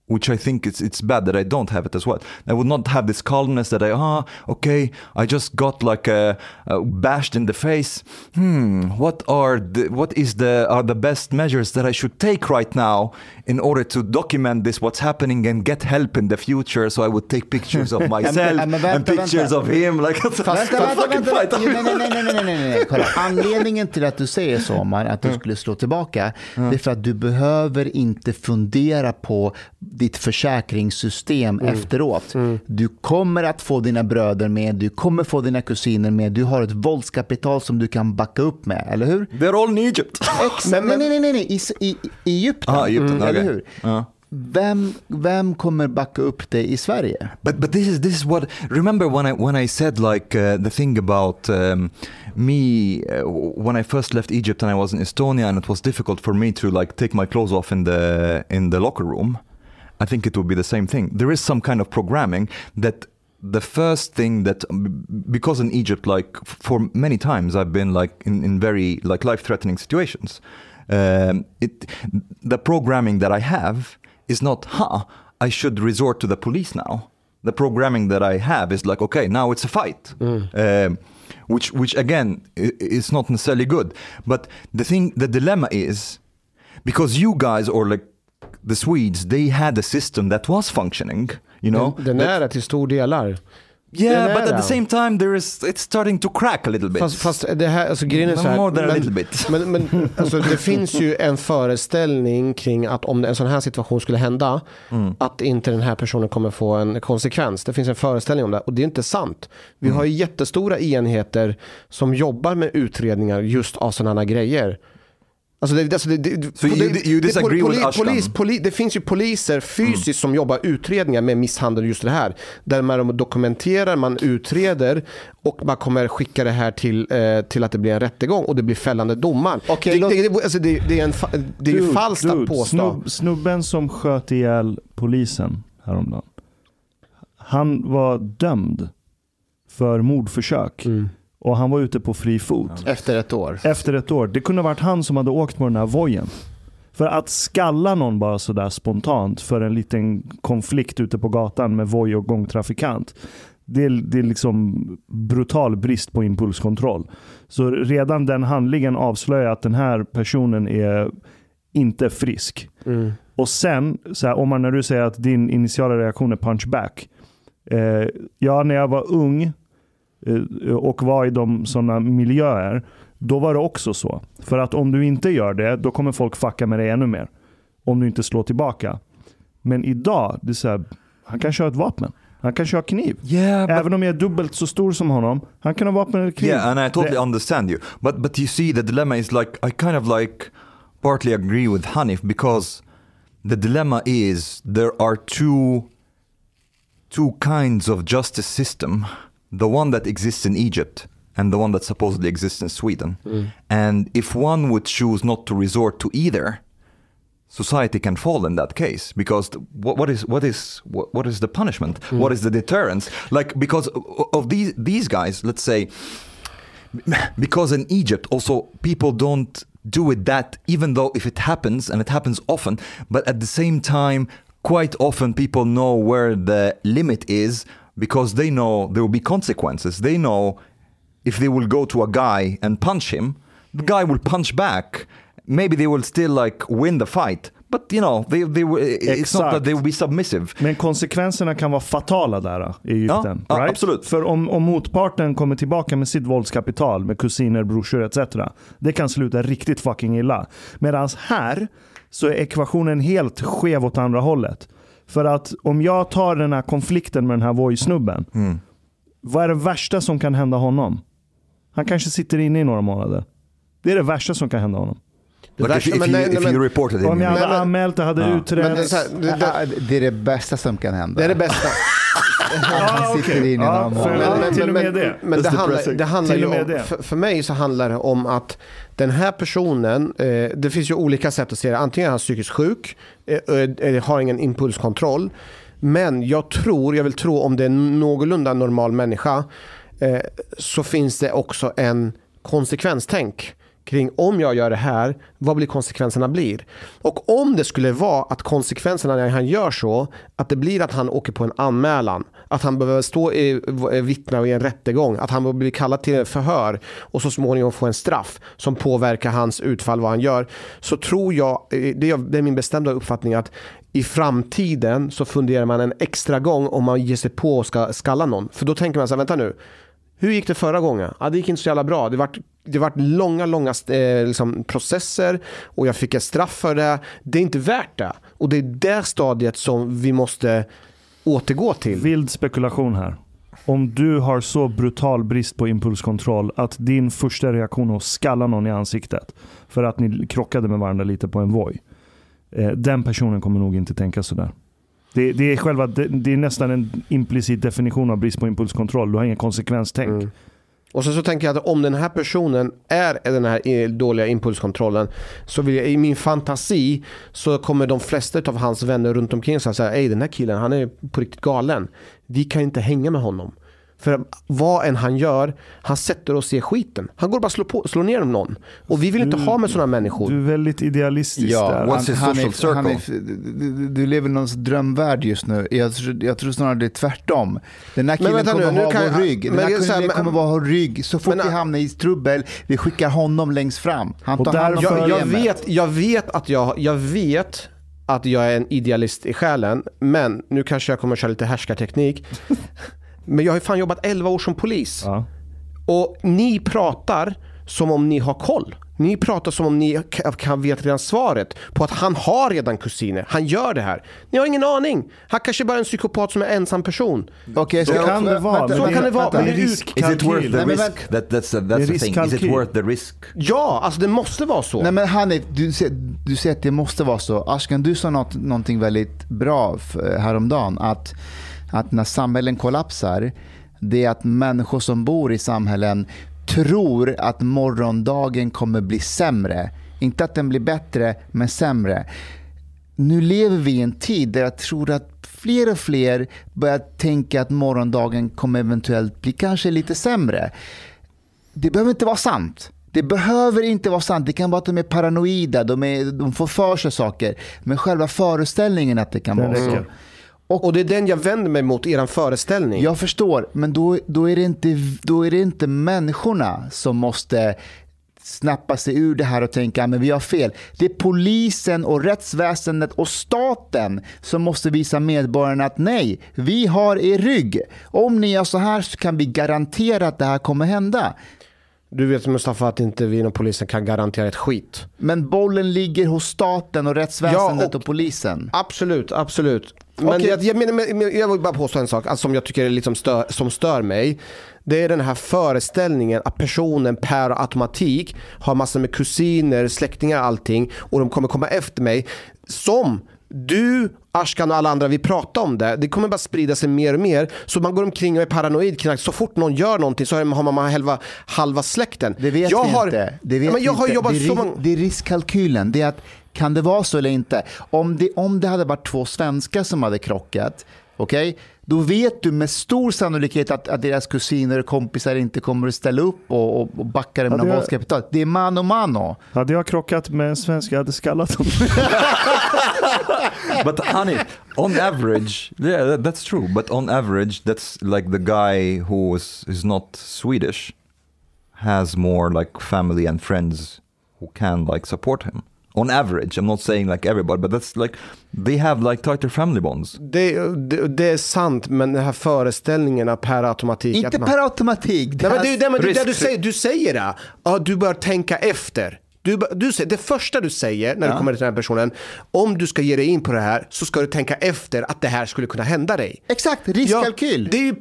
Which I think it's it's bad that I don't have it as well. I would not have this calmness that I ah okay I just got like a, uh bashed in the face. Hmm, what are the what is the are the best measures that I should take right now in order to document this what's happening and get help in the future? So I would take pictures of myself vänta, and pictures vänta. of him. Like Fast, vänta, vänta, vänta. Nej, nej, nej, nej, nej, nej, nej, nej. Kolla. Anledningen till att du säger så, Omar, att du skulle slå tillbaka, det är för att du behöver inte fundera på ditt försäkringssystem efteråt. Du kommer att få dina bröder med, du kommer få dina kusiner med, du har ett våldskapital som du kan backa upp med, eller hur? They're all in Egypt. Ex- nej, nej, nej, nej, nej. I, i, i Egypten, Ah, Egypten, eller okej. hur? Ja. Vem, vem kommer backa upp dig i Sverige? But but this is this is what remember when I when I said like uh, the thing about um, me uh, when I first left Egypt and I was in Estonia and it was difficult for me to like take my clothes off in the in the locker room. I think it would be the same thing. There is some kind of programming that the first thing that because in Egypt like for many times I've been like in, in very like life threatening situations. Um, it the programming that I have is not huh I should resort to the police now. The programming that I have is like okay now it's a fight. Um, which which again is not necessarily good. But the thing the dilemma is because you guys or like the Swedes, they had a system that was functioning. You know, Den, den är det till stor delar. yeah, but at the same time, there is it's starting to crack a little bit. Fast, fast det här, alltså grejen är så här, More than a men, little bit. men, men alltså, det finns ju en föreställning kring att om en sån här situation skulle hända, Mm. att inte den här personen kommer få en konsekvens. Det finns en föreställning om det och det är inte sant. Vi Mm. har ju jättestora enheter som jobbar med utredningar just av sådana här grejer. Alltså det, alltså det, det, So you- you det- disagree poli- with Ashkan? polis, poli, Det finns ju poliser fysiskt som jobbar utredningar med misshandel just det här. Där man dokumenterar, man utreder och man kommer skicka det här till, eh, till att det blir en rättegång och det blir fällande domar. Okej, det, det, alltså det, det är, en, det är ju Dude, falskt att dude, påstå. Snubb, snubben som sköt ihjäl polisen häromdagen. Han var dömd för mordförsök. Mm. Och han var ute på fri fot. Efter ett år. Efter ett år. Det kunde ha varit han som hade åkt på den här vojen. För att skalla någon bara sådär spontant för en liten konflikt ute på gatan med voj och gångtrafikant. Det är, det är liksom brutal brist på impulskontroll. Så redan den handlingen avslöjar att den här personen är inte frisk. Mm. Och sen, så här, om man, när du säger att din initiala reaktion är punchback. Eh, ja, när jag var ung och var i de sådana miljöer, då var det också så. För att om du inte gör det, då kommer folk fucka med dig ännu mer. Om du inte slår tillbaka. Men idag, det är så här, han kan köra ett vapen. Han kan köra kniv. Yeah, Även om jag är dubbelt så stor som honom, han kan ha vapen eller kniv. Yeah, and I totally understand you. But but you see, the dilemma is like I kind of like partly agree with Hanif because the dilemma is there are two two kinds of justice system. The one that exists in Egypt and the one that supposedly exists in Sweden. Mm. And if one would choose not to resort to either, society can fall in that case because what, what is what is what, what is the punishment? Mm. What is the deterrence? Like because of these these guys let's say because in Egypt also people don't do it that even though if it happens and it happens often but at the same time quite often people know where the limit is because they know there will be consequences they know if they will go to a guy and punch him the guy will punch back maybe they will still like win the fight but you know they, they it's not that Exakt. they will be submissive Men konsekvenserna kan vara fatala där i Egypten. Ja, right? absolut. För om, om motparten kommer tillbaka med sitt våldskapital, med kusiner, brorsor etc. Det kan sluta riktigt fucking illa. Medan här så är ekvationen helt skev åt andra hållet. För att om jag tar den här konflikten med den här Voi-snubben. Mm. Vad är det värsta som kan hända honom? Han kanske sitter inne i några månader. Det är det värsta som kan hända honom. like if, if, you, if you reported him Om jag hade anmält det, hade Ja. utrett. Men det, det, det, Det är det bästa som kan hända. det är det bästa. Han sitter okej. inne i Ja, för- månader. ja, till och med det. Men det That's handlar, depressing. det handlar Till ju och med om, det. för, för mig så handlar det om att den här personen, eh, det finns ju olika sätt att se det. Antingen är han psykiskt sjuk, eh, eh, har ingen impulskontroll. Men jag tror, jag vill tro om det är en någorlunda normal människa, eh, så finns det också en konsekvenstänk kring om jag gör det här, vad blir konsekvenserna blir? Och om det skulle vara att konsekvenserna när han gör så, att det blir att han åker på en anmälan, att han behöver stå i eh, vittna i en rättegång, att han behöver bli kallad till förhör och så småningom få en straff som påverkar hans utfall, vad han gör, så tror jag, eh, det är, det är min bestämda uppfattning att i framtiden så funderar man en extra gång om man ger sig på och ska skalla någon. För då tänker man så här, vänta nu, hur gick det förra gången? Ja, det gick inte så jävla bra. Det vart, det vart långa, långa eh, liksom, processer och jag fick ett straff för det. Det är inte värt det. Och det är det stadiet som vi måste återgå till. Vild spekulation här. Om du har så brutal brist på impulskontroll att din första reaktion är att skalla någon i ansiktet för att ni krockade med varandra lite på en voj. Eh, den personen kommer nog inte tänka sådär. Det, det, är själva, det, det är nästan en implicit definition av brist på impulskontroll. Du har ingen konsekvenstänk. Mm. Och sen så tänker jag att om den här personen är den här eh, dåliga impulskontrollen så vill jag, i min fantasi så kommer de flesta av hans vänner runt omkring säga att den här killen han är på riktigt galen. Vi kan inte hänga med honom. För vad än han gör, han sätter oss i skiten. Han går bara slår, på, slår ner någon. Och vi vill inte Du- ha med sådana människor. Du är väldigt idealistisk Ja, där. han, han är, han är, du, du lever i någons drömvärld just nu. Jag, tror- jag tror snarare det är tvärtom. Den här Men killen kommer nu, ha kan vår rygg. Den men här killen men- kommer vara rygg. Så fort Men- vi hamnar i trubbel, vi skickar honom längst fram. Han tar hand om jag, jag, vet, jag vet att jag, jag vet att jag är en idealist i själen, men nu kanske jag kommer att köra lite härskarteknik. Men jag har ju fan jobbat 11 år som polis. Ja. Och ni pratar som om ni har koll. Ni pratar som om ni ka- kan vet redan svaret på att han har redan kusiner. Han gör det här. Ni har ingen aning. Han kanske bara är en psykopat som är ensam person. Okej, Så kan det vara. vänta, Så men kan det vara. Det är det är ut- risk. Is it worth the risk? That, that's a, Det that's the thing. Is it riskkalkyl. worth the risk? Ja, alltså det måste vara så. Nej men Hanif, du, ser- du säger att det måste vara så. Ashkan, du sa något, någonting väldigt bra häromdagen. Att, att när samhällen kollapsar, det är att människor som bor i samhällen tror att morgondagen kommer bli sämre. Inte att den blir bättre, men sämre. Nu lever vi i en tid där jag tror att fler och fler börjar tänka att morgondagen kommer eventuellt bli kanske lite sämre det behöver inte vara sant. Det behöver inte vara sant. Det kan vara att de är paranoida, de, är, de får för sig saker. Men själva föreställningen att det kan Den vara så. Räcker. Och det är den jag vänder mig mot, eran föreställning. Jag förstår, men då, då, är det inte, då är det inte människorna som måste snappa sig ur det här och tänka att vi har fel. Det är polisen och rättsväsendet och staten som måste visa medborgarna att nej, vi har er rygg. Om ni gör så här så kan vi garantera att det här kommer hända. Du vet Mustafa att inte vi inom polisen kan garantera ett skit. Men bollen ligger hos staten och rättsväsendet Ja, och, och- polisen. Absolut, absolut. Men Okej. jag, jag, menar, men- men jag vill bara påstå en sak alltså, som jag tycker är liksom stör, som stör mig. Det är den här föreställningen att personen per automatik har massor med kusiner, släktingar, allting och de kommer komma efter mig. Som du, Ashkan och alla andra, vi pratar om det. Det kommer bara sprida sig mer och mer. Så man går omkring och är paranoid kring så fort någon gör någonting så har man halva, halva släkten. Det vet jag vi har, inte. Det vet Ja, men jag har jobbat det, är, så många... det är riskkalkylen. Det är att, kan det vara så eller inte? Om det, om det hade varit två svenskar som hade krockat, okej? Då vet du med stor sannolikhet att, att deras kusiner och kompisar inte kommer att ställa upp och, och, och backa dem med Ja, någon det- våldskapital. Det är mano mano. Hade jag krockat med en svensk, jag hade skallat honom. but honey, on average, yeah, that, that's true. But on average, that's like the guy who is is not Swedish has more like family and friends who can like support him. On average, I'm not saying like everybody, but that's like they have like tighter family bonds. Det, det, det är sant, men den här föreställningen per automatik... Inte man, per automatik. Nej, men det, nej, men det, är det du säger, du säger det. Ja, du bör tänka efter. Du, du, det första du säger när du kommer till den här personen, om du ska ge dig in på det här så ska du tänka efter att det här skulle kunna hända dig. Exakt, riskkalkyl. Ja, det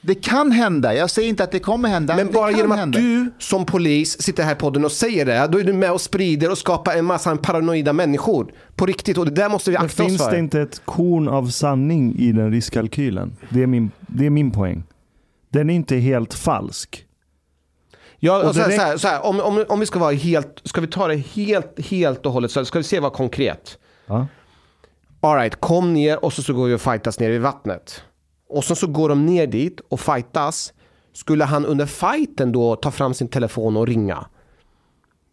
Det kan hända. Jag säger inte att det kommer hända. men bara genom att hända. du som polis sitter här i podden och säger det, då är du med och sprider och skapar en massa paranoida människor. På riktigt, och det där måste vi Men akta oss finns för. det inte ett korn av sanning i den riskkalkylen? Det är min, det är min poäng. Den är inte helt falsk. Ja, Och så här, direkt- så här, så här, om, om, om vi ska vara helt, ska vi ta det helt, helt och hållet, så ska vi se vad konkret. Ja. Alright, kom ner och så, så går vi och fightas ner i vattnet. Och sen så går de ner dit och fightas. Skulle han under fighten då ta fram sin telefon och ringa?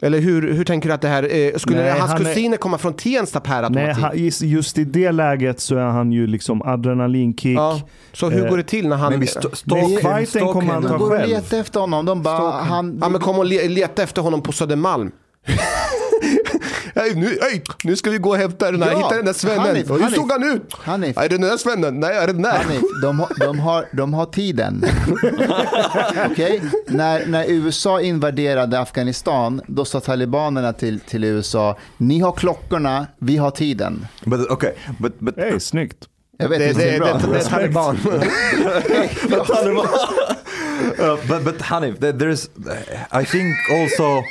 Eller hur, hur tänker du att det här, eh, skulle Nej, hans han är- kusiner komma från Tensta per Nej, automatik? ha- just- just i det läget så är han ju liksom adrenalinkick. ja, så hur Eh, går det till när han... Nej, fighten stalk kommer han ta De går och själv. letar efter honom. De bara, han, Ja men kom och le, leta efter honom på Södermalm. Hej, nu, hej, nu ska vi gå och hämta den här, Ja, hitta den där svennen. Hanif, hur såg han ut? Hanif. Är det den där svennen? Nej, är det den där? Hanif, de, har- de, har, de har tiden. Okej? När, när USA invaderade Afghanistan, då sa talibanerna till, till USA, ni har klockorna, vi har tiden. But okay, but but Hej, snyggt. Jag vet, Det, inte det, det, det, är bra. det, det är taliban. uh, but but Hanif, there- there's I think also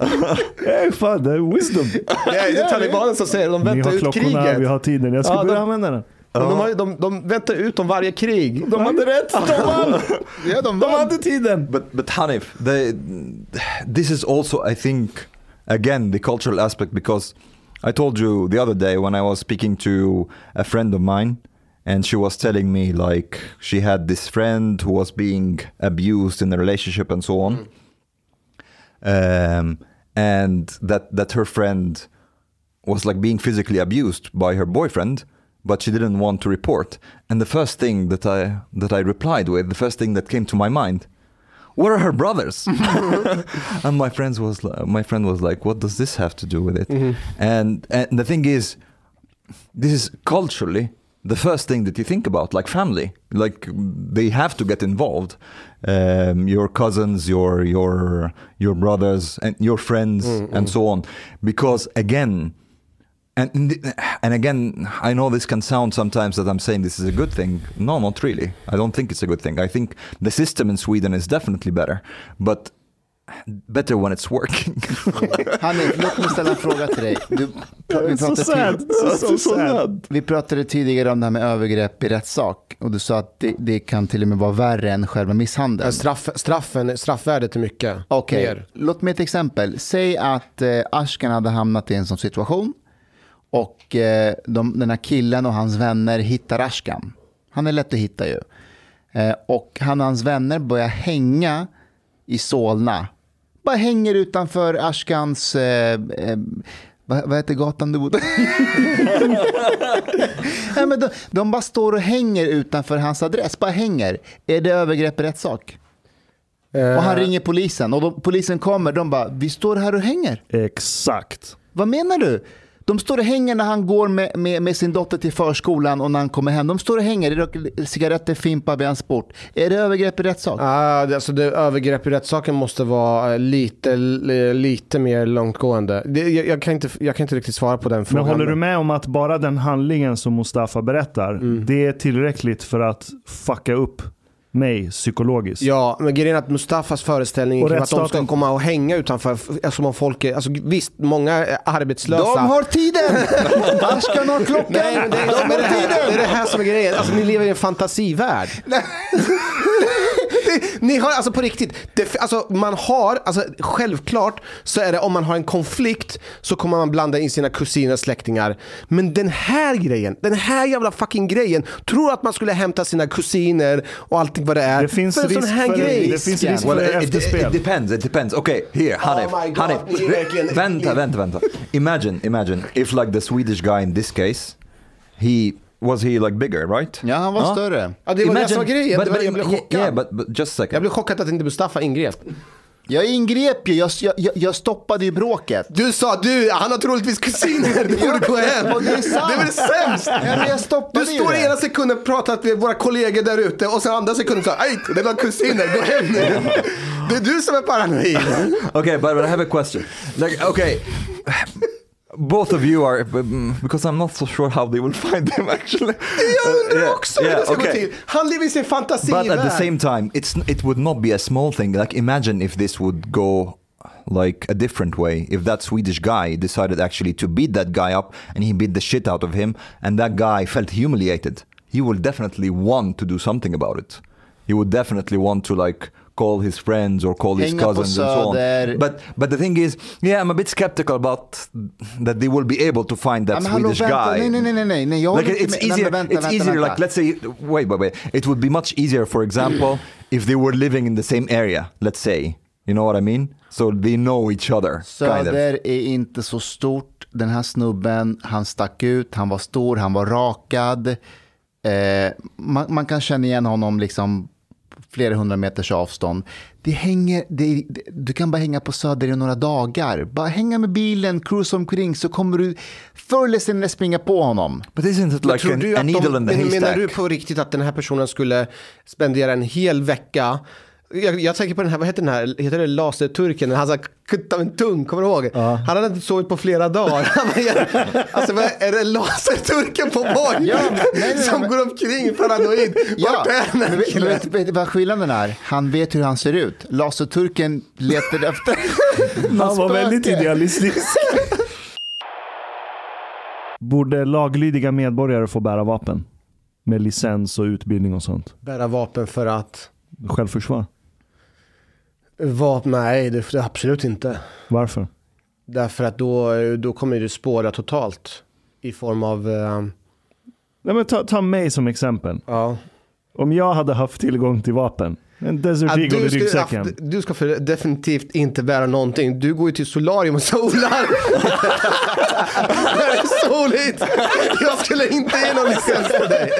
Hej, fan, det är wisdom. Ja, det är talibanen som säger. De Ni väntar har ut klockorna, kriget. vi har tiden. Jag ska Ja, börja de- använda den. De, de, har- de, de väntar ut om varje krig. De hade rätt, de vann! Ja, de De vann. hade tiden. But but Hanif, the this is also I think again the cultural aspect because I told you the other day when I was speaking to a friend of mine and she was telling me like she had this friend who was being abused in the relationship and so on. Um, and that that her friend was like being physically abused by her boyfriend, but she didn't want to report. And the first thing that I that I replied with, the first thing that came to my mind, where are her brothers? and my friends was my friend was like, what does this have to do with it? And and the thing is, this is culturally the first thing that you think about, like family. Like they have to get involved. Um, your cousins, your your your brothers, and your friends, and so on. Because again, and and again, I know this can sound sometimes that I'm saying this is a good thing. No, not really. I don't think it's a good thing. I think the system in Sweden is definitely better, but better when it's working. Hanif, låt mig ställa en fråga till dig. Du, vi, So pratade sad. tid- So, so, so sad. vi pratade tidigare om det här med övergrepp i rättssak och du sa att det, det kan till och med vara värre än själva misshandeln. Straff, straffen, straffvärdet är mycket Okej, mer. låt mig ett exempel. Säg att eh, Ashkan hade hamnat i en sån situation och eh, de, den här killen och hans vänner hittar Ashkan. Han är lätt att hitta ju. Eh, och han och hans vänner börjar hänga i Solna. Bara hänger utanför Ashkans... Eh, eh, vad, vad heter gatan du bodde? Nej, men de, de bara står och hänger utanför hans adress. Bara hänger. Är det övergrepp i rättssak? Och han ringer polisen och de, polisen kommer. De bara, vi står här och hänger. Exakt. Vad menar du? De står och hänger när han går med, med, med sin dotter till förskolan och när han kommer hem. De står och hänger, röker cigaretter, fimpar vid hans port. Är det övergrepp i rättssak? Ah, det- alltså det, övergrepp i rättssaken måste vara eh, lite, li- lite mer långtgående. Det, jag, jag, kan inte, jag kan inte riktigt svara på den Men frågan. håller du med om att bara den handlingen som Mustafa berättar, Mm. det är tillräckligt för att fucka upp mig psykologiskt? Ja, men grejen är att Mustafas föreställning Och kring att de ska komma och hänga utanför, alltså, som om folk är, alltså, visst, många är arbetslösa. De har tiden! Ashkan har klockan! Nej, det, De är, har men det, här, tiden! det är det här som är grejen. Alltså, ni lever i en fantasivärld. Ni har, alltså på riktigt, det, alltså man har, alltså självklart så är det om man har en konflikt så kommer man blanda in sina kusiner och släktingar. Men den här grejen, den här jävla fucking grejen, tror att man skulle hämta sina kusiner och allting vad det är. Det finns för en sån risk här för- grej. det finns risk Well, för it, it, efterspel. it depends. It depends. Okay, here, Hanif. Oh Hanif. Vänta, vänta, vänta. Imagine, imagine if like the Swedish guy in this case, he was he like bigger, right? Ja, han var Ja. större. Ja, det var det som var grejen. But, Det var- but, jag blev chockad. yeah, but, but just a second. Jag blev chockad att inte Mustafa ingrep. Jag ingrep ju, jag, jag, jag stoppade ju bråket. Du sa du, han har troligtvis kusiner, du borde gå hem. Det är sant. Det är väl sämst? Ja, jag stoppade Du står det. ena sekunden och pratar med våra kollegor där ute och sen andra sekunden så aj, det var kusiner, gå hem nu. Det är du som är paranoid. Okay, but, but I have a question. Like, okay, both of you are because I'm not so sure how they will find them actually. Jag undrar uh, yeah, också hur det ska gå till. Han lever i sin fantasivärld. But at the same time, it's it would not be a small thing. Like imagine if this would go like a different way. If that Swedish guy decided actually to beat that guy up and he beat the shit out of him, and that guy felt humiliated, he will definitely want to do something about it. He would definitely want to like call his friends or call his Hänga cousins and so on. Söder. But but the thing is, yeah, I'm a bit skeptical about that they will be able to find that men hallå, Swedish vänta. guy. Nej, nej, nej, nej, nej, nej. Jag Like it's. Nej, easier. men vänta, it's vänta, easier. vänta. Like let's say, wait, wait, wait. It would be much easier, for example, if they were living in the same area. Let's say, you know what I mean? So they know each other. kind of. Söder är inte så stort. Den här snubben, han stack ut, han var stor, han var rakad. Eh, man, man kan känna igen honom liksom flera hundra meters avstånd. Det hänger, det, det, du kan bara hänga på Söder i några dagar. Bara hänga med bilen, cruise omkring så kommer du förr eller senare springa på honom. But isn't it like tror an, du a att needle in the men menar haystack? du på riktigt att den här personen skulle spendera en hel vecka jag, jag tänker på den här, vad heter den här, heter det laserturken? Han sa kutta en tung, kommer du ihåg? Han hade inte sovit på flera dagar. Alltså vad är det laserturken på borg? Ja, men- nej, nej, som men- går omkring paranoid. Ja, Vart är den här vet, killen? vet, vad skillnaden är? Han vet hur han ser ut. Laserturken letar efter Han var väldigt idealistisk. Borde laglydiga medborgare få bära vapen? Med licens och utbildning och sånt. Bära vapen för att... Självförsvar. Vapen, nej, det, det absolut inte. Varför? Därför att då, då kommer det spåra totalt. I form av... Eh, Nej, men ta, ta mig som exempel. Ja. Om jag hade haft tillgång till vapen. En Desert Eagle i ryggsäcken. haft, du ska för definitivt inte bära någonting. Du går ju till solarium och solar. det är soligt. Jag skulle inte ge någon licens till dig.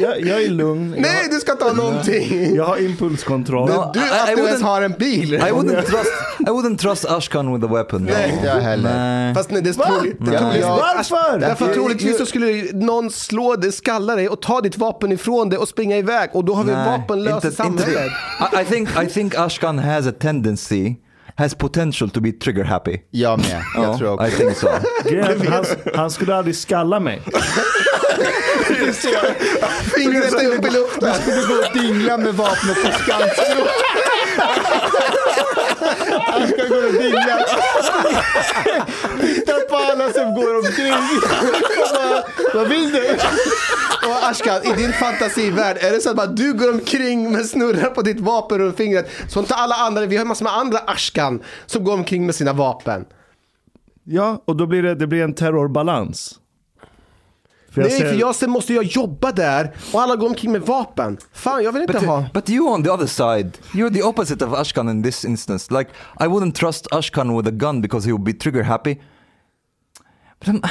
jag, jag är lugn. Nej, har- du ska ta någonting. Jag har impulskontroll. No, Du, I- att I du ens har en bil. I wouldn't trust. I wouldn't trust Ashkan with a weapon. Nej, Inte jag heller. Nej. Fast nej, det är troligt. Varför? Därför troligtvis så skulle någon slå dig, skalla dig och ta ditt vapen ifrån dig och springa iväg. Och då har vi Nej, inte- inte- samhället. I, I think I think Ashkan has a tendency, has potential to be trigger happy. Jag med. Jag Ja, tror också. I think so. Grejen, han, han skulle aldrig skalla mig. Fingret är upp i luften. Du går och dinglar med vapnet på Skansen. Han ska gå och dingla. Titta på alla som går omkring. Vad- Vad vill du? Och Ashkan, i din fantasivärld, är det så att bara du går omkring med snurrar på ditt vapen runt fingret, så inte alla andra, vi har massor med andra Ashkan som går omkring med sina vapen. Ja, och då blir det, det blir en terrorbalans. För jag Nej, ser- för jag sen måste jag jobba där och alla går omkring med vapen. Fan, jag vill inte But, ha... but you on the other side, you're the opposite of Ashkan in this instance. Like, I wouldn't trust Ashkan with a gun because he would be trigger happy. But I'm,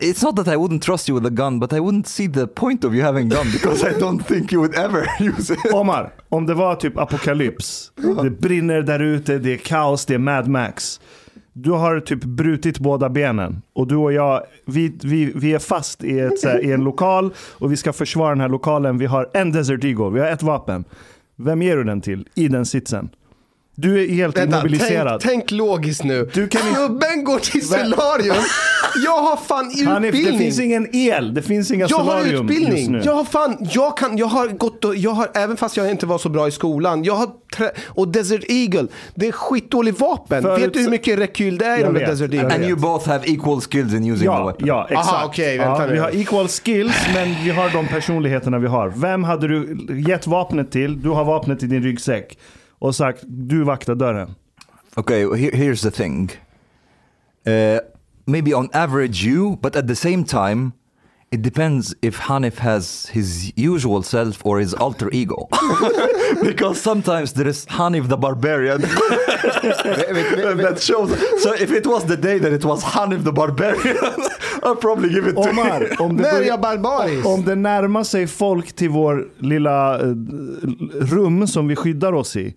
it's not that I wouldn't trust you with a gun, but I wouldn't see the point of you having a gun because I don't think you would ever use it. Omar, om det var typ apokalyps, det brinner där ute, det är kaos, det är Mad Max. Du har typ brutit båda benen och du och jag, vi, vi, vi är fast i, ett, så här, i en lokal och vi ska försvara den här lokalen. Vi har en Desert Eagle, vi har ett vapen. Vem ger du den till i den sitsen? Du är helt Vänta, immobiliserad. tänk, tänk logiskt nu. Du kan inte- Snubben går till solarium. Jag har fan utbildning. det finns ingen el, det finns inga jag har solarium just utbildning. nu. Jag har fan, jag kan, jag har gått och, jag har, även fast jag inte var så bra i skolan, jag har, trä, och Desert Eagle, det är skitdålig vapen. Förut- vet du hur mycket rekyl det är i Jag de Desert jag Eagle? And you both have equal skills in using the Ja, weapon. ja exakt. Aha, okej, vänta ja, nu. vi har equal skills, men vi har de personligheterna vi har. Vem hade du gett vapnet till? Du har vapnet i din ryggsäck. Och sagt, du vaktar dörren. Okay, here's the thing. Uh, maybe on average you, but at the same time, it depends if Hanif has his usual self or his alter ego. because sometimes there is Hanif the barbarian that shows. So if it was the day that it was Hanif the barbarian, I'll probably give it to Omar, him. om det, börjar, om det närmar sig folk till vår lilla eh, rum som vi skyddar oss i.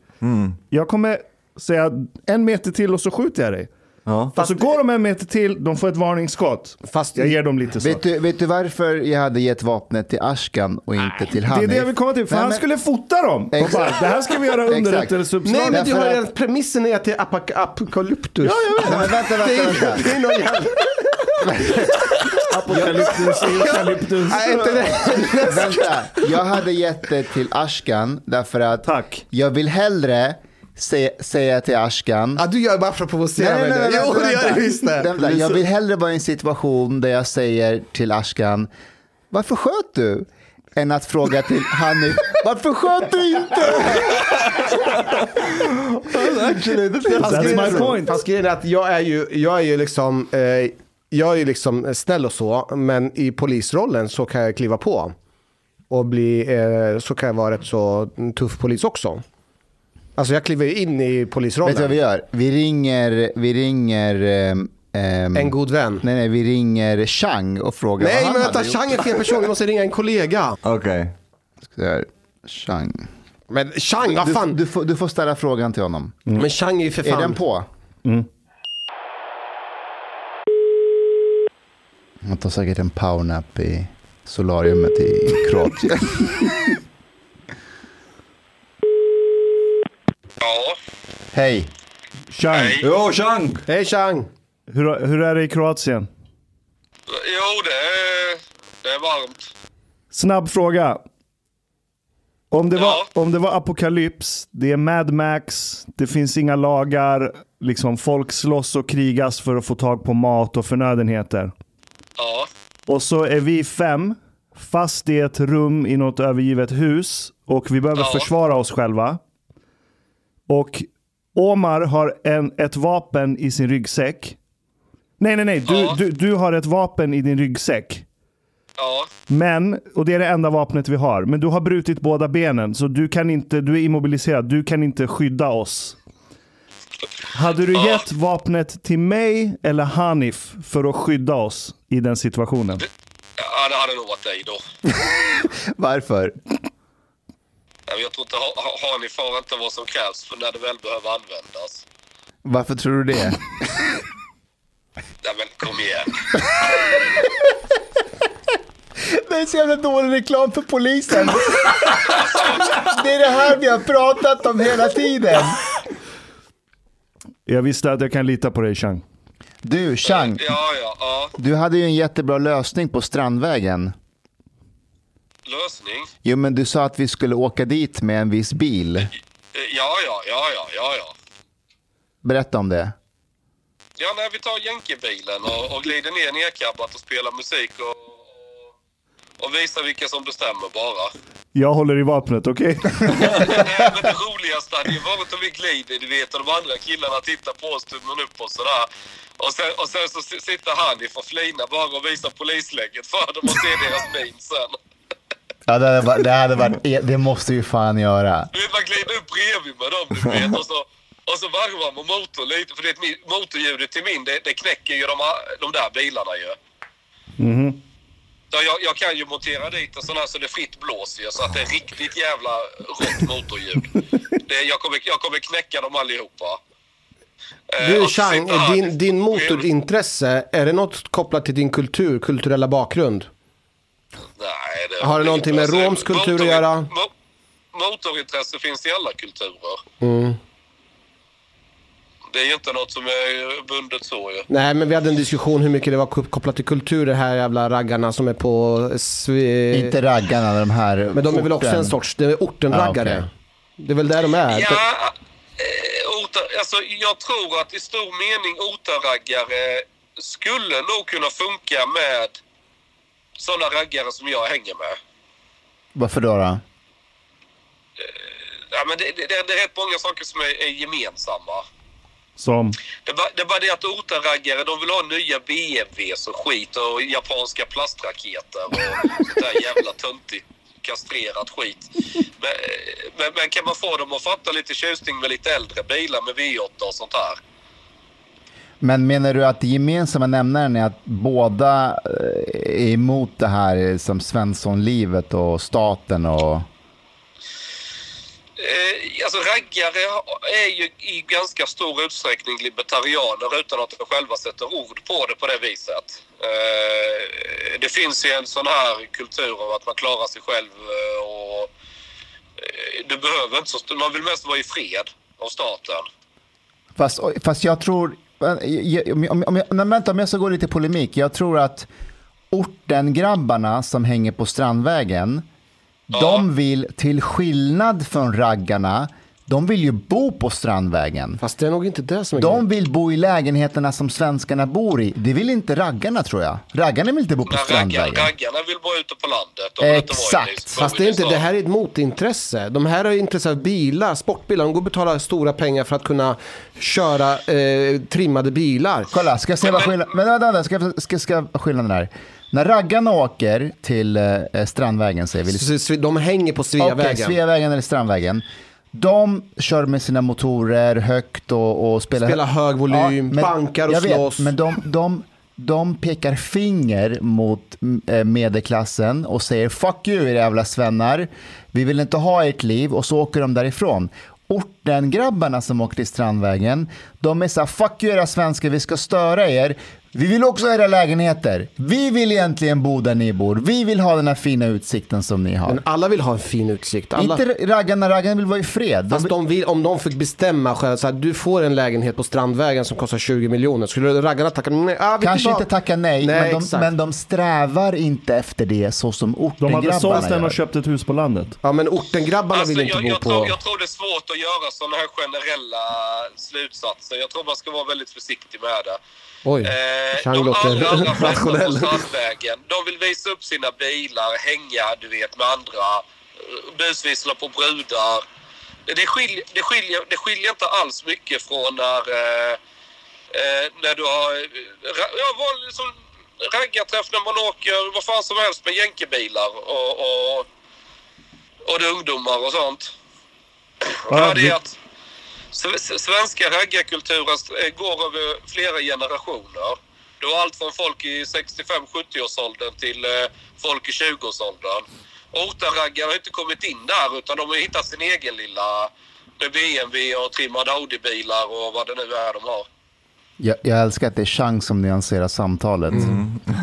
Jag kommer säga en meter till och så skjuter jag dig. Ja. Och så går de en meter till, de får ett varningsskott. Fast Jag ger dem lite så. Vet du, vet du varför jag hade gett vapnet till Ashkan och inte till Det Hanif? är det jag vill komma till, för Nej, han men- skulle fota dem. Och Exakt. bara, det här ska vi göra underrättelseuppslag. Nej men du har redan, premissen är att det är apak- apokalyptus. Nej, men vänta, Det vänta, är, vänta. det är någon jävla... Apokalyptus, eukalyptus. Nej, inte det. Vänta, jag hade gett det till Ashkan därför att Tack. jag vill hellre säga till Ashkan Ja, du gör bara för att provocera mig nu. Jo, det gör du visst det. Vänta, jag vill hellre vara i en situation där jag säger till Ashkan, varför sköt du? Än att fråga till Hanif, varför sköt du inte? Fast That's grejen är my så- point. Fast grejen är att jag är ju, jag är ju liksom, eh, jag är ju liksom snäll och så, men i polisrollen så kan jag kliva på. Och bli, eh, så kan jag vara rätt så tuff polis också. Alltså jag kliver ju in i polisrollen. Vet du vad vi gör? Vi ringer, vi ringer ehm, En god vän. Nej, nej, vi ringer Chang och frågar Nej vad han men vänta, Chang är fel person, vi måste ringa en kollega. Okay. Ska jag- Chang. Men Chang, vad Du, fan? du, får, du får ställa frågan till honom. Men Chang är ju för fan... Är den på? Mm. Han tar säkert en powernap i solariumet i Kroatien. Hej. Chang. Jo, Chang! Hej Chang! Hur, hur är det i Kroatien? Jo, det är, det är varmt. Snabb fråga. Om det, Ja. var, om det var apokalyps, det är Mad Max, det finns inga lagar, liksom folk slåss och krigas för att få tag på mat och förnödenheter. Ja. Och så är vi fem fast i ett rum i något övergivet hus och vi behöver Ja. försvara oss själva. Och Omar har en, ett vapen i sin ryggsäck. Nej, nej, nej. Du, Ja. du, du har ett vapen i din ryggsäck. Ja. Men, och det är det enda vapnet vi har, men du har brutit båda benen så du kan inte, du är immobiliserad, du kan inte skydda oss. Hade du gett vapnet till mig eller Hanif för att skydda oss i den situationen? ja, det hade nog varit dig då. Varför? Jag tror inte ha- ha- Hanif har inte vad som krävs för när det väl behöver användas. Varför tror du det? Ja, men kom igen. Det är så jävla dålig reklam för polisen. Det är det här vi har pratat om hela tiden. Jag visste att jag kan lita på dig Chang. Du, Chang, Ja, ja, ja. du hade ju en jättebra lösning på Strandvägen. Lösning? Jo, men du sa att vi skulle åka dit med en viss bil. Eh, Ja, ja, ja, ja, ja, ja. Berätta om det. Ja, när vi tar jänkebilen och, och glider ner nerkabbat och spelar musik och, och visar vilka som bestämmer bara. Jag håller i vapnet, okej? Nej, men det roligaste hade ju varit om vi glider, du vet, och de andra killarna tittar på oss, tummen upp och sådär. Och sen, och sen så si- sitter Hanif och flinar bara och visar polislägget för dem och ser deras min sen. Ja, det hade varit, det, hade varit, det måste vi fan göra. Du vet, man glider upp bredvid med dem, du vet. Och så, och så varvar man motorn lite, för det, är ett mi- motorljudet till min, det, det knäcker ju de, här- de där bilarna ju. Mhm. Så jag, jag kan ju montera dit en sån här så det fritt blåser ju, så att det är riktigt jävla rått motorljud. Det, jag, kommer, jag kommer knäcka dem allihopa. Eh, Du Chang, din, din motorintresse, är det något kopplat till din kultur, kulturella bakgrund? Nej, det Har det någonting med romsk kultur att göra? Mo, motorintresse finns i alla kulturer. Mm. Det är ju inte något som är bundet så ju. Nej, men vi hade en diskussion hur mycket det var kopplat till kultur, det här jävla raggarna som är på... Inte raggarna, de här Men de är väl också en sorts, det är ortenraggare. Ah, okej. Det är väl där de är? Ja, eh, ota, alltså, jag tror att i stor mening otaraggare skulle nog kunna funka med sådana raggare som jag hänger med. Varför då? då? Ja, men det, det, det är rätt många saker som är, är gemensamma. Som? Det är, bara, det är bara det att otaraggare de vill ha nya BMWs och skit och japanska plastraketer och sånt där jävla töntigt kastrerat skit. Men, men, men kan man få dem att fatta lite tjusning med lite äldre bilar med V8 och sånt här? Men menar du att det gemensamma nämnaren är att båda eh, är emot det här som Svenssonlivet och staten och... Eh, alltså raggare är ju i ganska stor utsträckning libertarianer utan att de själva sätter ord på det på det viset. Eh, det finns ju en sån här kultur av att man klarar sig själv och eh, du behöver inte så, man vill mest vara i fred av staten. Fast, fast jag tror... eh, Om om nej, vänta, om jag ska gå lite i polemik. Jag tror att ortengrabbarna som hänger på Strandvägen, de vill, till skillnad från raggarna, de vill ju bo på Strandvägen. Fast det är nog inte det som är De vill bo i lägenheterna som svenskarna bor i. Det vill inte raggarna tror jag. Raggarna vill inte bo på Raggar, Strandvägen. raggarna vill bo ute på landet. De vill inte Exakt. Fast det, är inte, det här är ett motintresse. De här har intresse av bilar, sportbilar. De går och betalar stora pengar för att kunna köra eh, trimmade bilar. Kolla, ska jag se vad skillnaden men, vänta, vänta, ska, ska, ska skillnaden är. När raggarna åker till eh, Strandvägen, säger vi. De hänger på Sveavägen. Okej, Sveavägen eller Strandvägen. De kör med sina motorer högt och, och spelar... Spelar hög volym, men- bankar och slåss. Vet, men de, de, de pekar finger mot eh, medelklassen och säger fuck you era jävla svennar. Vi vill inte ha ert liv och så åker de därifrån. Orten-grabbarna som åker till Strandvägen, de är så här, fuck you era svenskar, vi ska störa er. Vi vill också ha era lägenheter. Vi vill egentligen bo där ni bor. Vi vill ha den här fina utsikten som ni har. Men alla vill ha en fin utsikt. Alla... Inte raggarna, raggarna vill vara i fred. Fast de vill, om de fick bestämma själv, så här, du får en lägenhet på Strandvägen som kostar 20 miljoner. Skulle raggarna tacka nej? Ah, Kanske inte tacka nej, Nej, men, de, men de strävar inte efter det så som De hade ortengrabbarna sålt den gör. och köpt ett hus på landet. Ja, men ortengrabbarna Alltså, vill inte jag, bo jag, på... tror, jag tror det är svårt att göra sådana här generella slutsatser. Jag tror man ska vara väldigt försiktig med det. Oj, Eh, de allra, allra flesta på. Strandvägen, de vill visa upp sina bilar, hänga du vet med andra, eh, busvissla på brudar. Det skiljer, det, skiljer, det skiljer inte alls mycket från när, eh, eh, när du har... eh, Ja, vanlig, som raggarträff när man åker vad fan som helst med jänkebilar och, och, och är ungdomar och sånt. Ja, det är att svenska raggarkulturen eh, går över flera generationer. Du har allt från folk i 65-70-årsåldern till eh, folk i 20-årsåldern. Ortaraggar har inte kommit in där utan de har hittat sin egen lilla med BMW och trimmade Audi-bilar och vad det nu är de har. Jag, jag älskar att det är chans som nyanserar samtalet.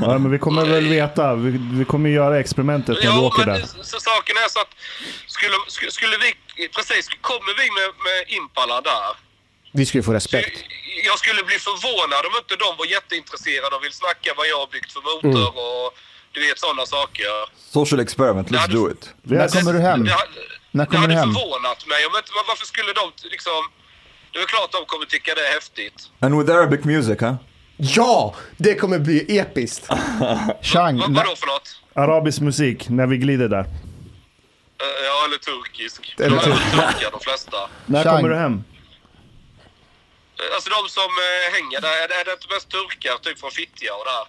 Ja, men vi kommer väl veta. Vi, vi kommer göra experimentet när vi Ja, åker men där. så saken är så att skulle, skulle, skulle vi, precis, kommer vi med, med Impala där Vi skulle få respekt. jag skulle bli förvånad om inte de var jätteintresserade och vill snacka vad jag har byggt för motor Mm. och du vet sådana saker. Social experiment, let's do it. När kommer du hem? Det, hade- När det kommer du hade hem? förvånat mig. Om inte, varför skulle de liksom... Det är klart de kommer tycka det är häftigt. And with Arabic music, huh? Ja, det kommer bli episkt. Chang, Vad, vadå för något? Arabisk musik, när vi glider där. Eh, Ja, eller turkisk. Eller de är turkar de flesta. När kommer du hem? Eh, Alltså de som eh, hänger där, är det, är det inte mest turkar typ från Fittja och där?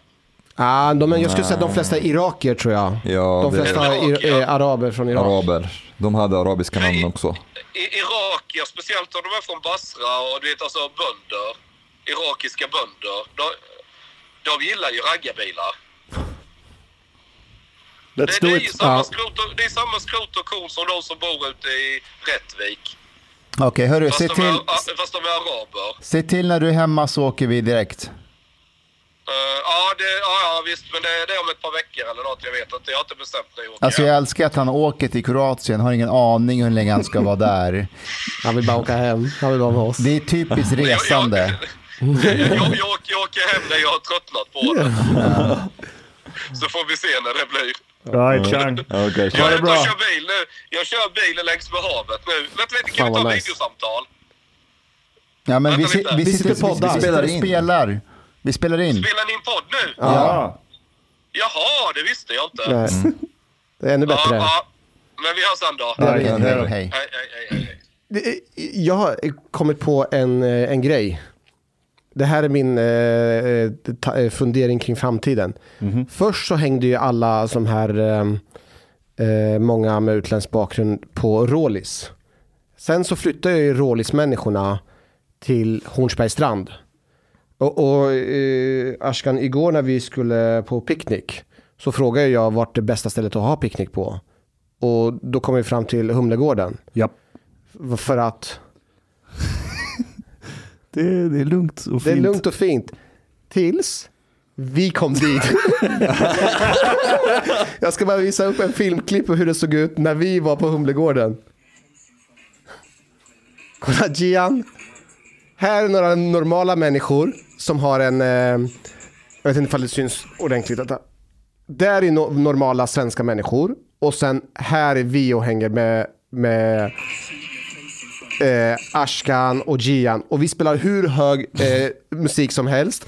Ah, de, jag skulle säga de flesta är irakier tror jag. Ja, de flesta är, är araber från Irak. Araber. De hade arabiska namn också. I, irakier, speciellt om de är från Basra och du vet alltså bönder. Irakiska bönder. De, de gillar ju raggarbilar. Let's det, do det, är ju it. samma Ja. skrot och, det är samma skrot och korn som de som bor ute i Rättvik. Okej, hörru, Fast se de, till, är, fast de är araber. se till när du är hemma så åker vi direkt. Eh, ja, det, ja, ja, visst. Men det, det är om ett par veckor eller något. Jag vet inte. Jag har inte bestämt mig. att åka Alltså jag älskar att han åker till Kroatien, har ingen aning hur länge han ska vara där. Han vill bara åka hem, han vill vara med oss. Det är typiskt resande. jag, jag, jag, åker- jag åker hem när jag har tröttnat på det. Så får vi se när det blir. Right, Chang. Okay, Jag och bra. kör bil nu. Jag kör bilen längs med havet nu. Vänta lite, kan Fan, vi ta nice. videosamtal? Ja, men vi, vi, Vi sitter, och vi, poddar. vi Spelar in. spelar. Vi spelar in. Spelar ni en podd nu? Ja. Jaha, det visste jag inte. Nej. Det är ännu Ja, bättre. ja. Men vi hörs sen då. Ja, Hej, hej, hej hej, Jag har kommit på en, eh, en grej. Det här är min eh, eh, eh, fundering kring framtiden. Först så hängde ju alla som här, eh, eh, många med utländsk bakgrund på Rålis. Sen så flyttade ju Rålis-människorna till Hornsbergsstrand. Och, och eh, Ashkan, igår när vi skulle på picknick så frågade jag vart det bästa stället att ha picknick på. Och då kom vi fram till Humlegården. Japp. För att Det, är- det är lugnt och fint. det är lugnt och fint. Tills vi kom dit. Jag ska bara visa upp en filmklipp på hur det såg ut när vi var på Humlegården. Kolla Gian. Här är några normala människor som har en... Eh, jag vet inte ifall det syns ordentligt. Detta. Där är no normala svenska människor. Och sen här är vi och hänger med, med eh, Ashkan och Gian. Och vi spelar hur hög eh, musik som helst.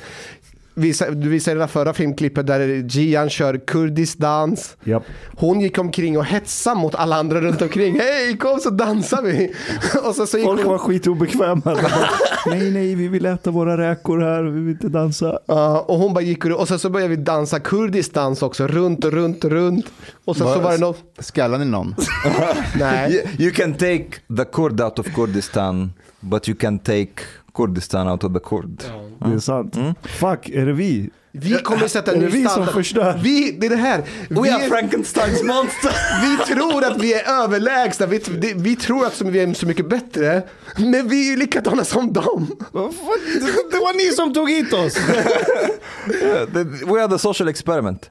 Vi, du visade det där förra filmklippet där Gian kör kurdisk dans. Japp. Hon gick omkring och hetsade mot alla andra runt omkring. Hej, kom så dansar vi! och så, så gick Folk hon, var skitobekväma. Nej, nej, vi vill äta våra räkor här, vi vill inte dansa. Ja, och hon bara gick och, och sen så började vi dansa kurdisk dans också, runt och runt och runt. Och sen så var det något... Skallar ni någon? Nej. You, you can take the Kurd out of Kurdistan, but you can take Kurdistan out of the Kurd. Det är sant. Fuck, är det vi? Vi kommer sätta en ny vi som förstör? Vi, det är det här. Vi, We are Frankensteins monster! vi tror att vi är överlägsna, vi, det- vi tror att vi är så mycket bättre. Men vi är ju likadana som dem. Det, det var ni som tog hit oss. We are the social experiment.